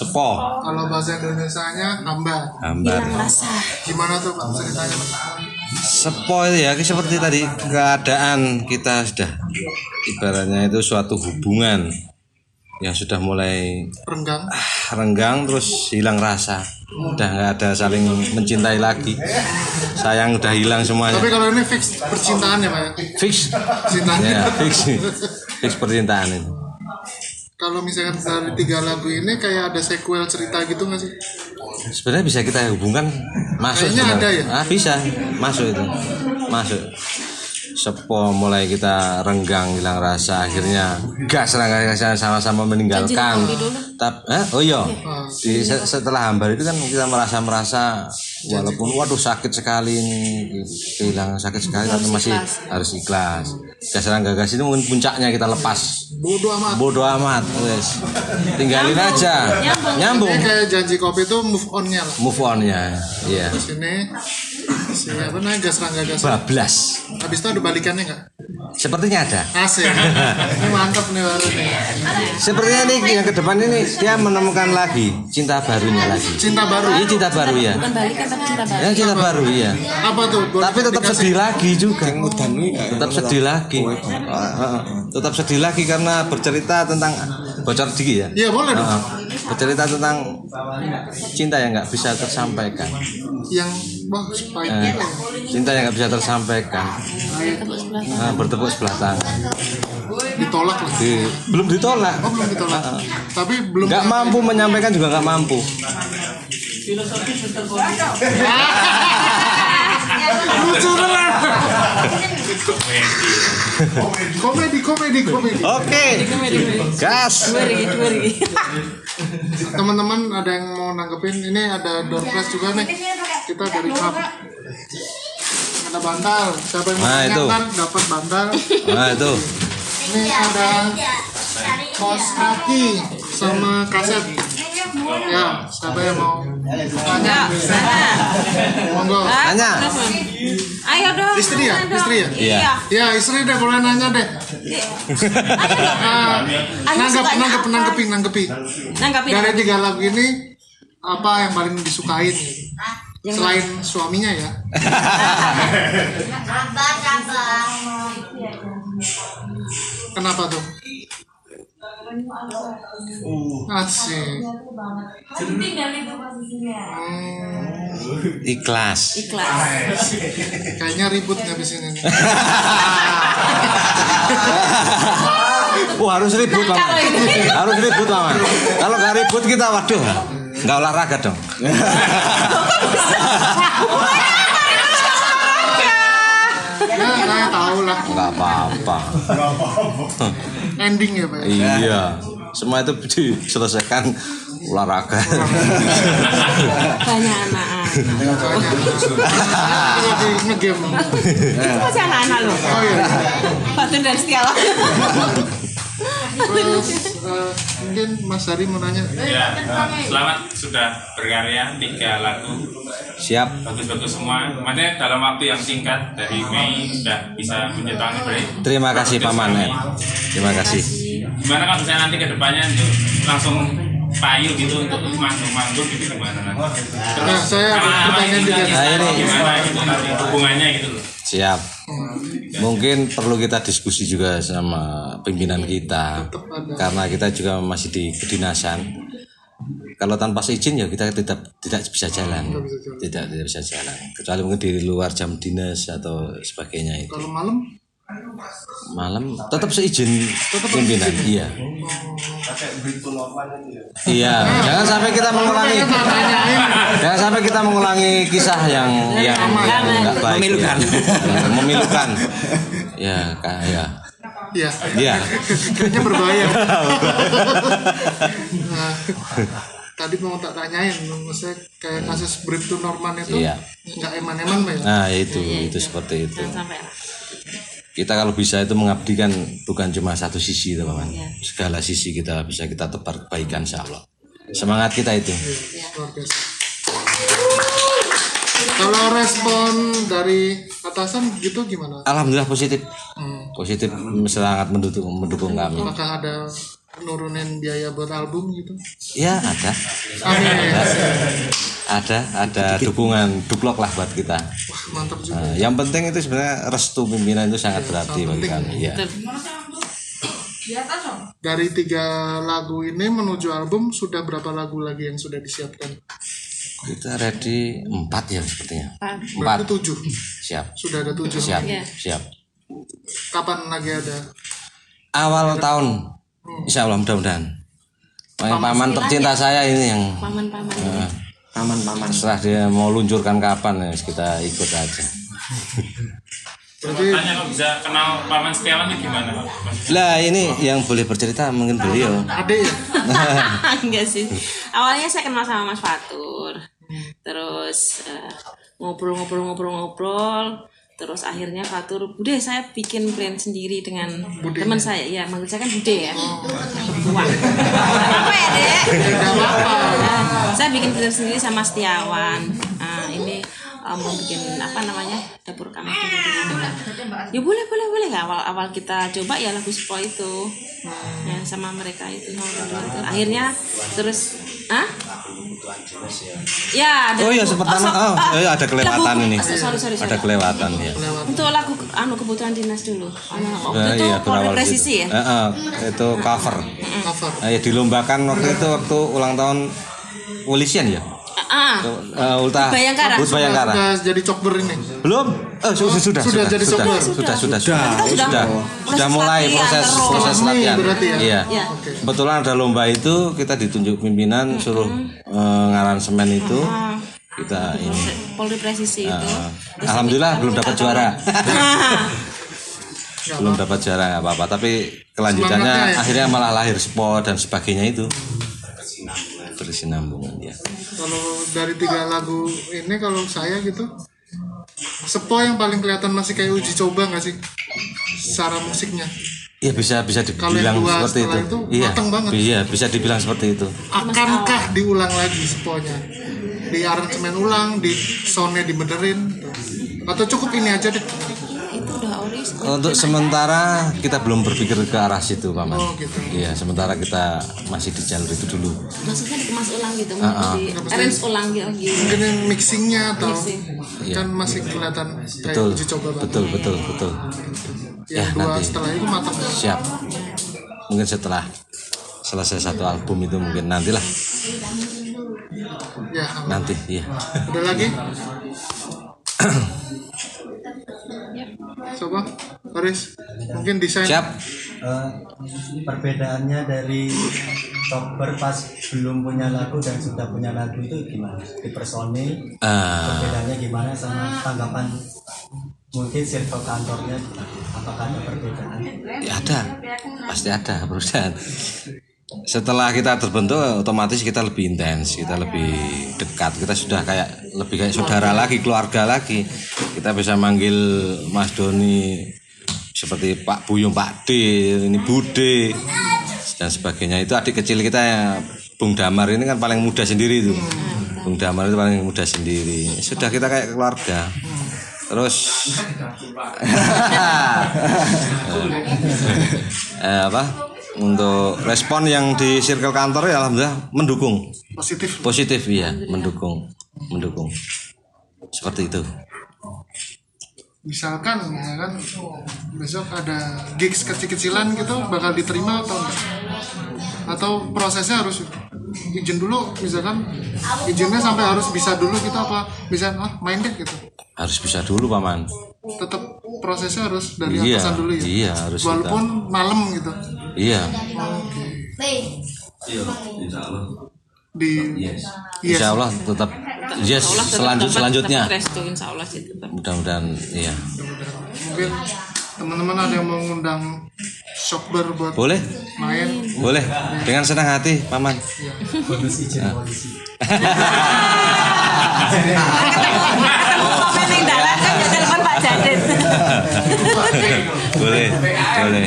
Sepo. Kalau bahasa Indonesia-nya hamba. Hambar. Gimana tuh Pak ceritanya? Pak? Sepo itu ya seperti tadi keadaan kita sudah ibaratnya itu suatu hubungan yang sudah mulai Renggang. renggang terus hilang rasa udah nggak ada saling mencintai lagi sayang udah hilang semuanya Tapi kalau ini fix percintaan ya Pak fix Percintaan. ya fix fix percintaan itu Kalau misalkan dari tiga lagu ini kayak ada sequel cerita gitu nggak sih? sebenarnya bisa kita hubungkan masuk Kayaknya ada sebenarnya. ya? ah, bisa masuk itu masuk sepo mulai kita renggang hilang rasa akhirnya gas rasa sama-sama meninggalkan Tap, eh? oh iya Di, se- setelah hambar itu kan kita merasa merasa walaupun waduh sakit sekali ini kehilangan sakit sekali tapi masih harus ikhlas gas rangga gas itu mungkin puncaknya kita lepas Bodoh amat. bodoh amat wes tinggalin aja nyambung Ini kayak janji kopi itu move on-nya lah. move on-nya iya Di sini si apa namanya gas rangga gas. bablas Habis itu ada balikannya nggak? sepertinya ada Asik. ini mantap nih baru nih. Sepertinya ini yang ke depan ini dia menemukan lagi cinta barunya lagi. Cinta baru. Iya cinta baru ya. bukan balikan cinta baru Ya cinta baru iya. Apa tuh? Tapi tetap sedih lagi juga. Tetap sedih lagi. Heeh. Tetap sedih lagi karena bercerita tentang bocor dikit ya. Iya boleh dong. Heeh. Bercerita tentang cinta yang nggak bisa tersampaikan. Yang wah Eh, cinta yang nggak bisa tersampaikan. Nah, bertepuk sebelah tangan. ditolak lah. Di- belum ditolak. Oh belum ditolak. Tapi belum. Nggak mampu menyampaikan juga nggak mampu. *laughs* Lucu lah. komedi komedi komedi. Oke. Gas. Teman-teman ada yang mau nanggepin? Ini ada door prize juga nih. Kita dari klub. Ada bantal. Siapa yang mau Nah, itu. dapat bantal. Nah itu. Ini ada kaos kaki sama kaset. Ya, siapa yang mau tanya? Monggo. Nanya. ayo dong Istri ya? Istri ya? Iya. Ya, istri deh boleh nanya deh. Ah, nanggap, nanggap, apa? nanggepi, nanggepi. Dari tiga lagu ini apa yang paling disukain? Selain suaminya ya. *laughs* Kenapa tuh? Asik. Ikhlas. ikhlas *laughs* Kayaknya ribut habis ini. Wah harus ribut mama. Harus ribut mama. Kalau nggak ribut kita waduh nggak olahraga dong. *laughs* Ya, saya tahu lah. Nggak apa-apa. *laughs* Ending ya, Pak. ya? Iya. Semua itu *laughs* diselesaikan olahraga. banyak *laughs* anak-anak itu masih anak-anak loh Oh iya. Fatun dan Setiawan Terus eh, mungkin Mas Hari mau nanya. Ya, eh, selamat sudah berkarya tiga lagu Siap. bagus-bagus semua. Maksudnya dalam waktu yang singkat dari Mei sudah bisa menciptakan break. Terima kasih Pak Manet. Terima kasih. Gimana kalau misalnya nanti ke depannya untuk langsung payu gitu untuk manggung-manggung gitu gimana nanti? Nah, saya ada pertanyaan juga. Nah, ini. gimana gitu nanti hubungannya gitu loh. Siap. Mungkin perlu kita diskusi juga sama pimpinan kita karena kita juga masih di kedinasan. Kalau tanpa seizin ya kita tidak tidak bisa jalan, tidak tidak bisa jalan. Kecuali mungkin di luar jam dinas atau sebagainya itu. Kalau malam Malam tetap seizin pimpinan, iya. Iya, jangan sampai kita mengulangi Jangan sampai kita mengulangi kisah yang yang enggak baik. Memilukan. Ya. Memilukan. Ya, kayak Iya. Iya. Kayaknya *laughs* berbahaya. nah, tadi mau tak tanyain, maksudnya kayak kasus Bribtu Norman itu Iya. nggak eman-eman, Pak. ya? Nah, itu itu seperti itu. sampai Kita kalau bisa itu mengabdikan bukan cuma satu sisi, teman-teman. Segala sisi kita bisa kita tebar kebaikan insya Allah. Semangat kita itu. Biasa. Kalau respon dari atasan gitu gimana? Alhamdulillah positif. Hmm. Positif sangat mendukung mendukung kami. Apakah ada nurunin biaya buat album gitu Ya ada. Amin. Ada, ada dukungan duplok lah buat kita. mantap juga Nah, yang penting itu sebenarnya restu pimpinan itu sangat berarti bagi kami. Ya. dari tiga lagu ini menuju album sudah berapa lagu lagi yang sudah disiapkan Kita ready empat ya sepertinya. berarti Empat. tujuh Siap. sudah ada tujuh Siap. Iya. Siap. kapan lagi ada Awal tahun. Insya Allah mudah-mudahan. Paman, paman tercinta saya ini yang paman-paman eh, paman-paman setelah dia mau luncurkan kapan ya kita ikut aja. Berarti Tanya kok bisa kenal Paman Setiawan gimana Pak? Lah ini yang boleh bercerita mungkin beliau. Ade ya *laughs* enggak sih awalnya saya kenal sama Mas Fatur terus eh, ngobrol-ngobrol-ngobrol-ngobrol terus akhirnya Fatur Bude saya bikin brand sendiri dengan teman saya. Ya manggil saya kan Bude ya. Wah. apa ya dek. Nah, saya bikin brand sendiri sama Setiawan. Nah, ini eh, mau bikin apa namanya dapur kami ya boleh boleh boleh. Awal awal kita coba ya lagu Spo itu. Ya, sama mereka itu. akhirnya terus ah ya ada Oh iya pertama so- oh, ah, iya, ada kelewatan lagu- ini. ah, sorry sorry sorry Ada kelewatan ya. untuk lagu anu kebutuhan dinas dulu anu, waktu Nah, itu iya, Polri presisi gitu. ya Eh, eh, itu cover. cover ya, dilombakan waktu itu waktu ulang tahun polisian ya. Ah Uh, Ulta Bayangkara. Bud Bayangkara. sudah jadi cokber ini Belum? Oh, su- sudah, sudah, Sudah jadi sudah, sudah, sudah, sudah, Sudah. sudah, sudah, Proses mulai proses proses latihan. ya? Iya. Iya. Kebetulan ada lomba itu kita ditunjuk pimpinan suruh eh, ngaransemen itu kita ini. Polri presisi itu eh, Terus Alhamdulillah belum dapat juara. *laughs* belum dapat juara nggak apa-apa tapi kelanjutannya ya. akhirnya malah lahir sport dan sebagainya itu bersinambungan ya kalau dari tiga lagu ini kalau saya gitu Sepo yang paling kelihatan masih kayak uji coba nggak sih secara musiknya Iya bisa bisa dibilang dua seperti itu. itu Iya. banget. Iya, bisa dibilang seperti itu. akankah diulang lagi seponya di aransemen ulang di soundnya dibenerin atau cukup ini aja deh oris Untuk sementara kita belum berpikir ke arah situ, Paman. Oh, gitu. Iya, sementara kita masih di jalur itu dulu. maksudnya dikemas ulang gitu Ah, ah. di arrange ulang gitu mungkin yang mixingnya atau Mixing. Iya. kan masih kelihatan kayak Betul. uji coba banget Betul, betul, betul. yang Ya, dua nanti. setelah itu matang Siap. Mungkin setelah selesai satu album itu mungkin nantilah ya nanti iya ada lagi *clears throat* coba Haris mungkin desain. Siap. Eh, perbedaannya dari cover pas belum punya lagu dan sudah punya lagu itu gimana? Di personil Ah. perbedaannya gimana sama tanggapan? Mungkin circle kantornya apakah ada perbedaan ya ada. Pasti ada perusahaan setelah kita terbentuk otomatis kita lebih intens kita lebih dekat. Kita sudah kayak lebih kayak saudara lagi keluarga lagi. Kita bisa manggil Mas Doni seperti Pak Buyung Pak D ini Bude dan sebagainya. Itu adik kecil kita ya Bung Damar. Ini kan paling muda sendiri itu. Bung Damar itu paling muda sendiri. Sudah kita kayak keluarga. Terus *laughs* eh, apa untuk respon yang di circle kantor ya alhamdulillah mendukung. Positif. Positif iya mendukung mendukung. Seperti itu. Misalkan ya kan besok ada gigs kecil-kecilan gitu bakal diterima atau enggak? Atau prosesnya harus izin dulu misalkan izinnya sampai harus bisa dulu gitu apa bisa ah main deh gitu. Harus bisa dulu paman. Tetap prosesnya harus dari Iya, atasan dulu ya? iya, harus walaupun malam gitu iya Iya, insya Allah. di Yes. Yes. insya Allah tetap yes Insya Allah tetap selanjut selanjutnya dapat restu, insya Allah sih tetap. mudah-mudahan iya mungkin teman-teman ada yang mau ngundang shopper buat boleh main boleh dengan senang hati paman bonus izin polisi Komen yang dalam kan ya telepon Pak Jadid. Boleh boleh.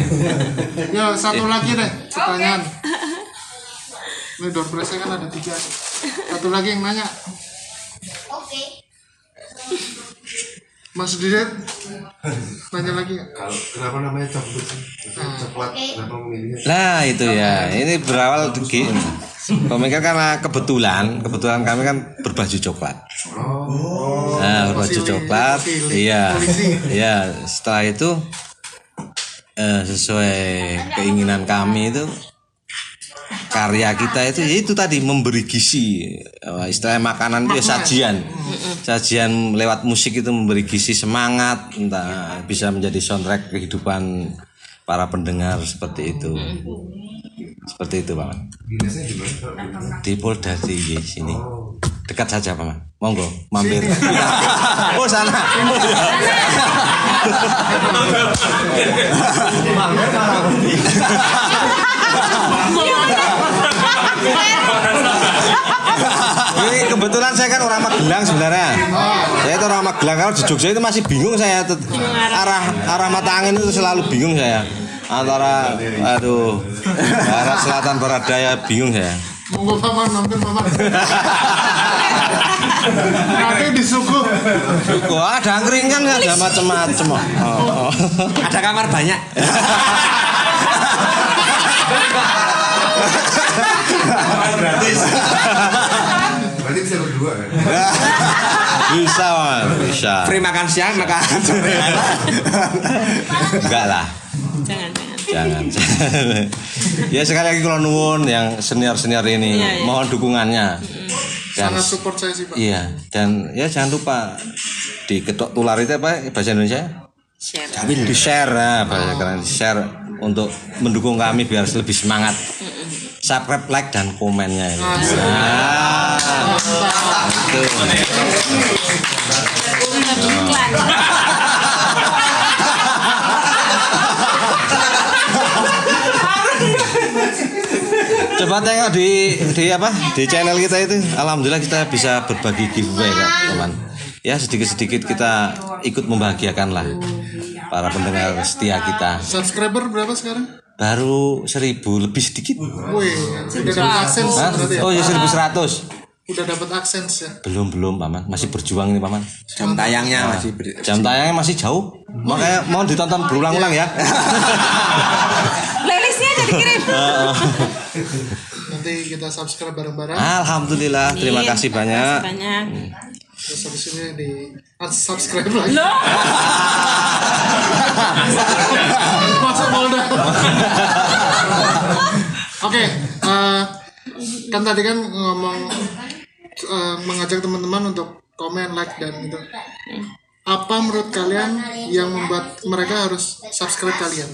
Ya satu lagi deh pertanyaan. *laughs* Ini door prize kan ada tiga. Satu lagi yang nanya. Mas Didet nanya lagi? Kalau kenapa namanya coklat sih? Coklat kenapa memilihnya? Nah itu ya, ini berawal dari pemikiran karena kebetulan, kebetulan kami kan berbaju coklat. Oh. Nah, berbaju coklat, iya, iya. Setelah itu eh, sesuai keinginan kami itu karya kita itu ya itu tadi memberi gizi. Istilah makanan itu ya sajian. Sajian lewat musik itu memberi gizi semangat entah bisa menjadi soundtrack kehidupan para pendengar seperti itu. Seperti itu pak. Dinasnya di Polda di sini dekat saja pak monggo mampir *laughs* oh sana. Ini kebetulan saya kan orang Magelang sebenarnya. Saya itu orang Magelang kalau di Jogja itu masih bingung saya arah arah mata angin itu selalu bingung saya. Antara aduh barat selatan barat daya bingung saya. Monggo paman mampir paman. *laughs* Nanti disuguh. Kok ada angkring kan ada macam-macam. Oh, oh. Ada kamar banyak. Gratis. Berarti bisa berdua kan? Bisa, Mas. bisa. Free makan siang, makan sore. Enggak lah. Jangan, jangan. Jangan. ya sekali lagi kalau nuwun yang senior-senior ini Iya, iya. mohon dukungannya. Dan Sangat support saya sih pak. Iya, dan ya jangan lupa di ketok tular itu apa bahasa Indonesia? Share. Di share, nah, bahasa keren di share untuk mendukung kami biar lebih semangat. Subscribe, like dan komennya ini. Nah, itu. Coba tengok di di apa di channel kita itu, alhamdulillah kita bisa berbagi giveaway kak teman. Ya sedikit sedikit kita ikut membahagiakan lah para pendengar setia kita. Subscriber berapa sekarang? Baru seribu lebih sedikit. Wih, udah dapat aksen ya? Oh ya seribu seratus. Udah dapat aksen ya. Belum belum paman, masih berjuang ini paman. Jam tayangnya Nah, masih ber- jam tayangnya masih jauh. Makanya mohon ditonton berulang-ulang ya. Playlistnya jadi kirim. *laughs* Nanti kita subscribe bareng-bareng. Alhamdulillah, terima kasih banyak. Banyak. Terus habis ini di unsubscribe lagi. Loh. Masuk Polda. Oke, eh, kan tadi kan ngomong eh, mengajak teman-teman untuk komen, like dan itu. Apa menurut kalian yang membuat mereka harus subscribe kalian?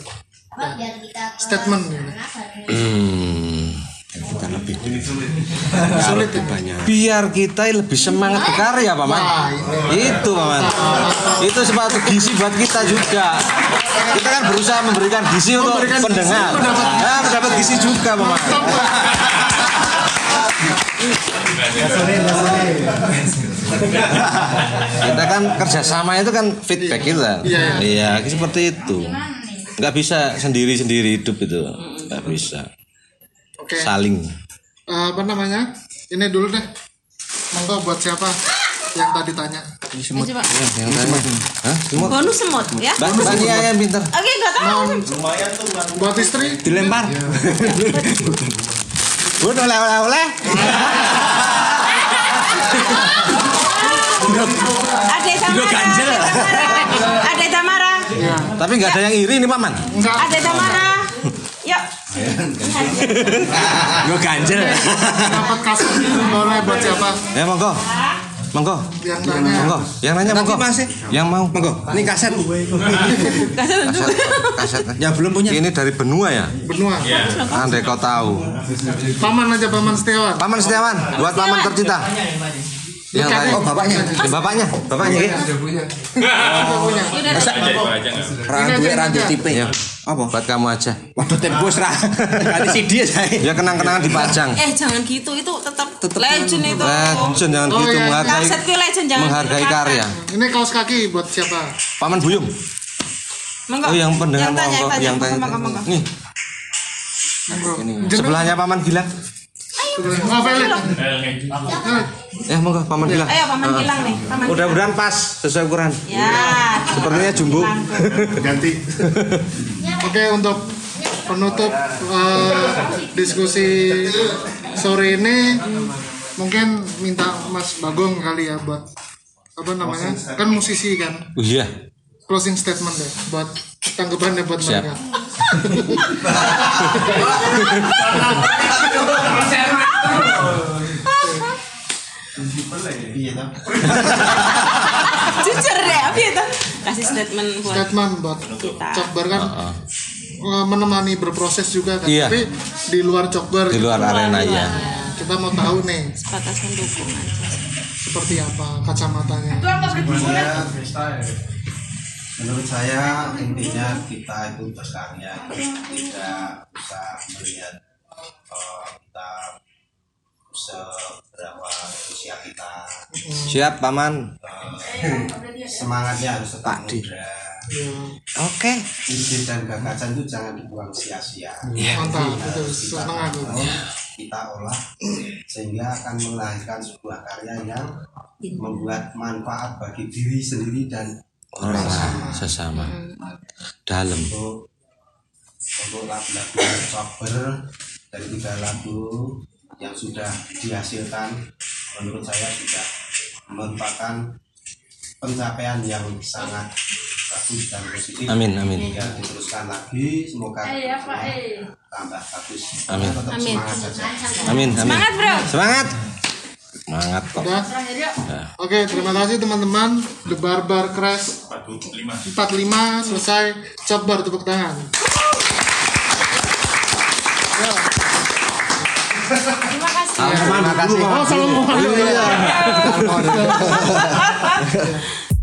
Statement. gitu. Hmm. bukan lebih Sulit. Ya? banyak. biar kita lebih semangat berkarya paman itu paman itu sepatu gizi buat kita juga. Kita kan berusaha memberikan gizi untuk Memberikan gizi, pendengar. Mendapat gizi. nah, mendapat gizi juga paman kita kan kerjasama itu kan feedback kita. Iya, iya seperti itu nggak bisa sendiri sendiri hidup itu nggak bisa Oke. saling Eh, apa namanya? Ini dulu deh. Monggo buat siapa yang tadi tanya? Coba. yang tanya Hah? Semut? Bonus semut ya. Mbak Nia yang pinter. Oke, enggak tahu. Buat istri? Dilempar. *laughs* Udah oleh oleh oleh. Ada Tamara. Ada Tamara. Tapi nggak ada yang iri nih paman. Enggak. Ada Tamara. Yuk. *laughs* Gue ganjel. Dapat kasih boleh buat siapa? Ya monggo. Monggo. Yang tanya. Monggo. Yang nanya Nanti monggo. masih. Yang mau. Monggo. Ini kaset. Kaset. Kaset. *laughs* Yang belum punya. Ini dari benua ya. Benua. Andai kau tahu. Paman aja Paman Setiawan. Paman Setiawan, buat paman tercinta. Yang tanya. Oh bapaknya. Bapaknya, bapaknya. ya. Sudah punya. Udah punya. Masa randu randu tipe. Ya. Apa? Buat kamu aja. Waduh tembus ra. Ganti CD saya. Ya kenang-kenangan dipajang. Eh, jangan gitu. Itu tetap legend itu. Legend jangan Oh, gitu iya. menghargai legend jangan menghargai karya. Ini kaos kaki buat siapa? Paman Buyung. Monggo. Oh yang pendengar Yang tanya, yang tanya. Nih, sebelahnya Paman Gilang. Oh, Felix. Ya monggo paman bilang. Ayo paman Ah. bilang nih. Paman Mudah-mudahan pas sesuai ukuran. Ya. Sepertinya jumbo. Ganti. Oke untuk penutup eh, diskusi sore ini mungkin minta Mas Bagong kali ya buat apa namanya kan musisi kan Oh iya. closing statement deh buat tanggapannya buat Siap. mereka. Jujur deh, apa itu? Kasih statement buat Statement buat kita. Cokber kan eh, menemani berproses juga kan. Iya. Tapi di luar Cokber Di luar arena ya. kita mau tahu nih sebatas mendukung aja. seperti apa kacamatanya. Intinya, menurut saya intinya kita itu berkarya tidak bisa melihat eh, kita seberapa usia kita. Siap paman. Eh, semangatnya harus tetap muda. Oke. ide dan gagasan itu jangan dibuang sia-sia. Iya. Mantap, kita tahu, kita olah sehingga akan melahirkan sebuah karya yang membuat manfaat bagi diri sendiri dan Orang sesama. Dalam. untuk untuk lagu-lagu cover dari tiga lagu yang sudah dihasilkan menurut saya sudah merupakan pencapaian yang sangat bagus dan positif Amin, amin. ya diteruskan lagi semoga Eh, ya, eh. tambah bagus Amin. tetap Amin. semangat saja Amin, amin. Semangat, Bro. Semangat. Semangat kok. Udah? Oke, terima kasih teman-teman. The Barbar Crash 45 selesai. Cokber tepuk tangan. Ya. Terima kasih. Terima kasih. Oh, salam. Iya. *laughs*